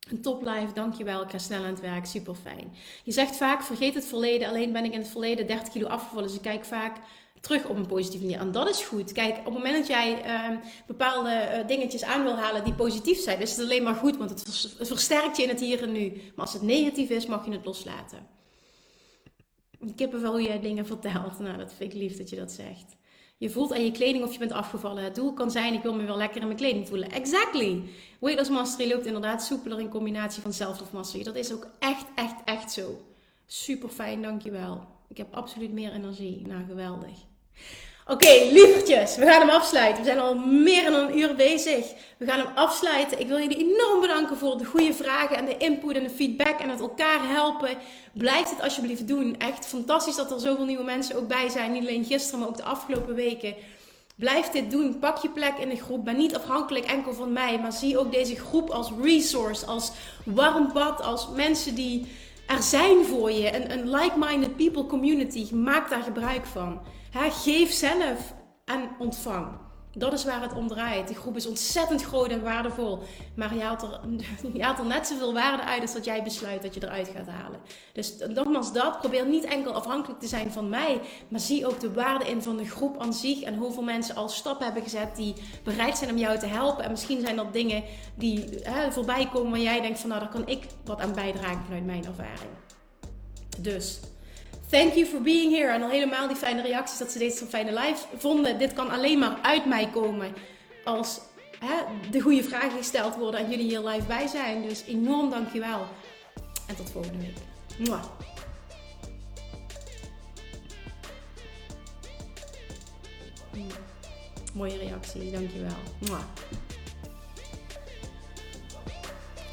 Een top live, dankjewel. Ik ga snel aan het werk, super fijn. Je zegt vaak, vergeet het verleden. Alleen ben ik in het verleden 30 kilo afgevallen. Dus ik kijk vaak terug op een positieve manier. En dat is goed. Kijk, op het moment dat jij uh, bepaalde uh, dingetjes aan wil halen die positief zijn, is het alleen maar goed, want het versterkt je in het hier en nu. Maar als het negatief is, mag je het loslaten. Kippenvel hoe jij dingen vertelt. Nou, dat vind ik lief dat je dat zegt. Je voelt aan je kleding of je bent afgevallen. Het doel kan zijn, ik wil me wel lekker in mijn kleding voelen. Exactly. Weight Mastery loopt inderdaad soepeler in combinatie van Self-Love Mastery. Dat is ook echt, echt, echt zo. Super fijn, dankjewel. Ik heb absoluut meer energie. Nou, geweldig. Oké, lievertjes, we gaan hem afsluiten. We zijn al meer dan een uur bezig. We gaan hem afsluiten. Ik wil jullie enorm bedanken voor de goede vragen en de input en de feedback en het elkaar helpen. Blijf het alsjeblieft doen. Echt fantastisch dat er zoveel nieuwe mensen ook bij zijn. Niet alleen gisteren, maar ook de afgelopen weken. Blijf dit doen. Pak je plek in de groep. Ben niet afhankelijk enkel van mij, maar zie ook deze groep als resource, als warm bad, als mensen die er zijn voor je. Een, een like-minded people community. Maak daar gebruik van geef zelf en ontvang. Dat is waar het om draait. Die groep is ontzettend groot en waardevol. Maar je haalt, er, *laughs* je haalt er net zoveel waarde uit als dat jij besluit dat je eruit gaat halen. Dus nogmaals dat. Probeer niet enkel afhankelijk te zijn van mij. Maar zie ook de waarde in van de groep aan zich. En hoeveel mensen al stappen hebben gezet die bereid zijn om jou te helpen. En misschien zijn dat dingen die hè, voorbij komen waar jij denkt van nou daar kan ik wat aan bijdragen vanuit mijn ervaring. Dus Thank you for being here. En al helemaal die fijne reacties dat ze deze zo'n fijne live vonden. Dit kan alleen maar uit mij komen als hè, de goede vragen gesteld worden en jullie hier live bij zijn. Dus enorm dankjewel. En tot volgende week. Mwah. Mm. Mooie reacties, dankjewel. Mwah.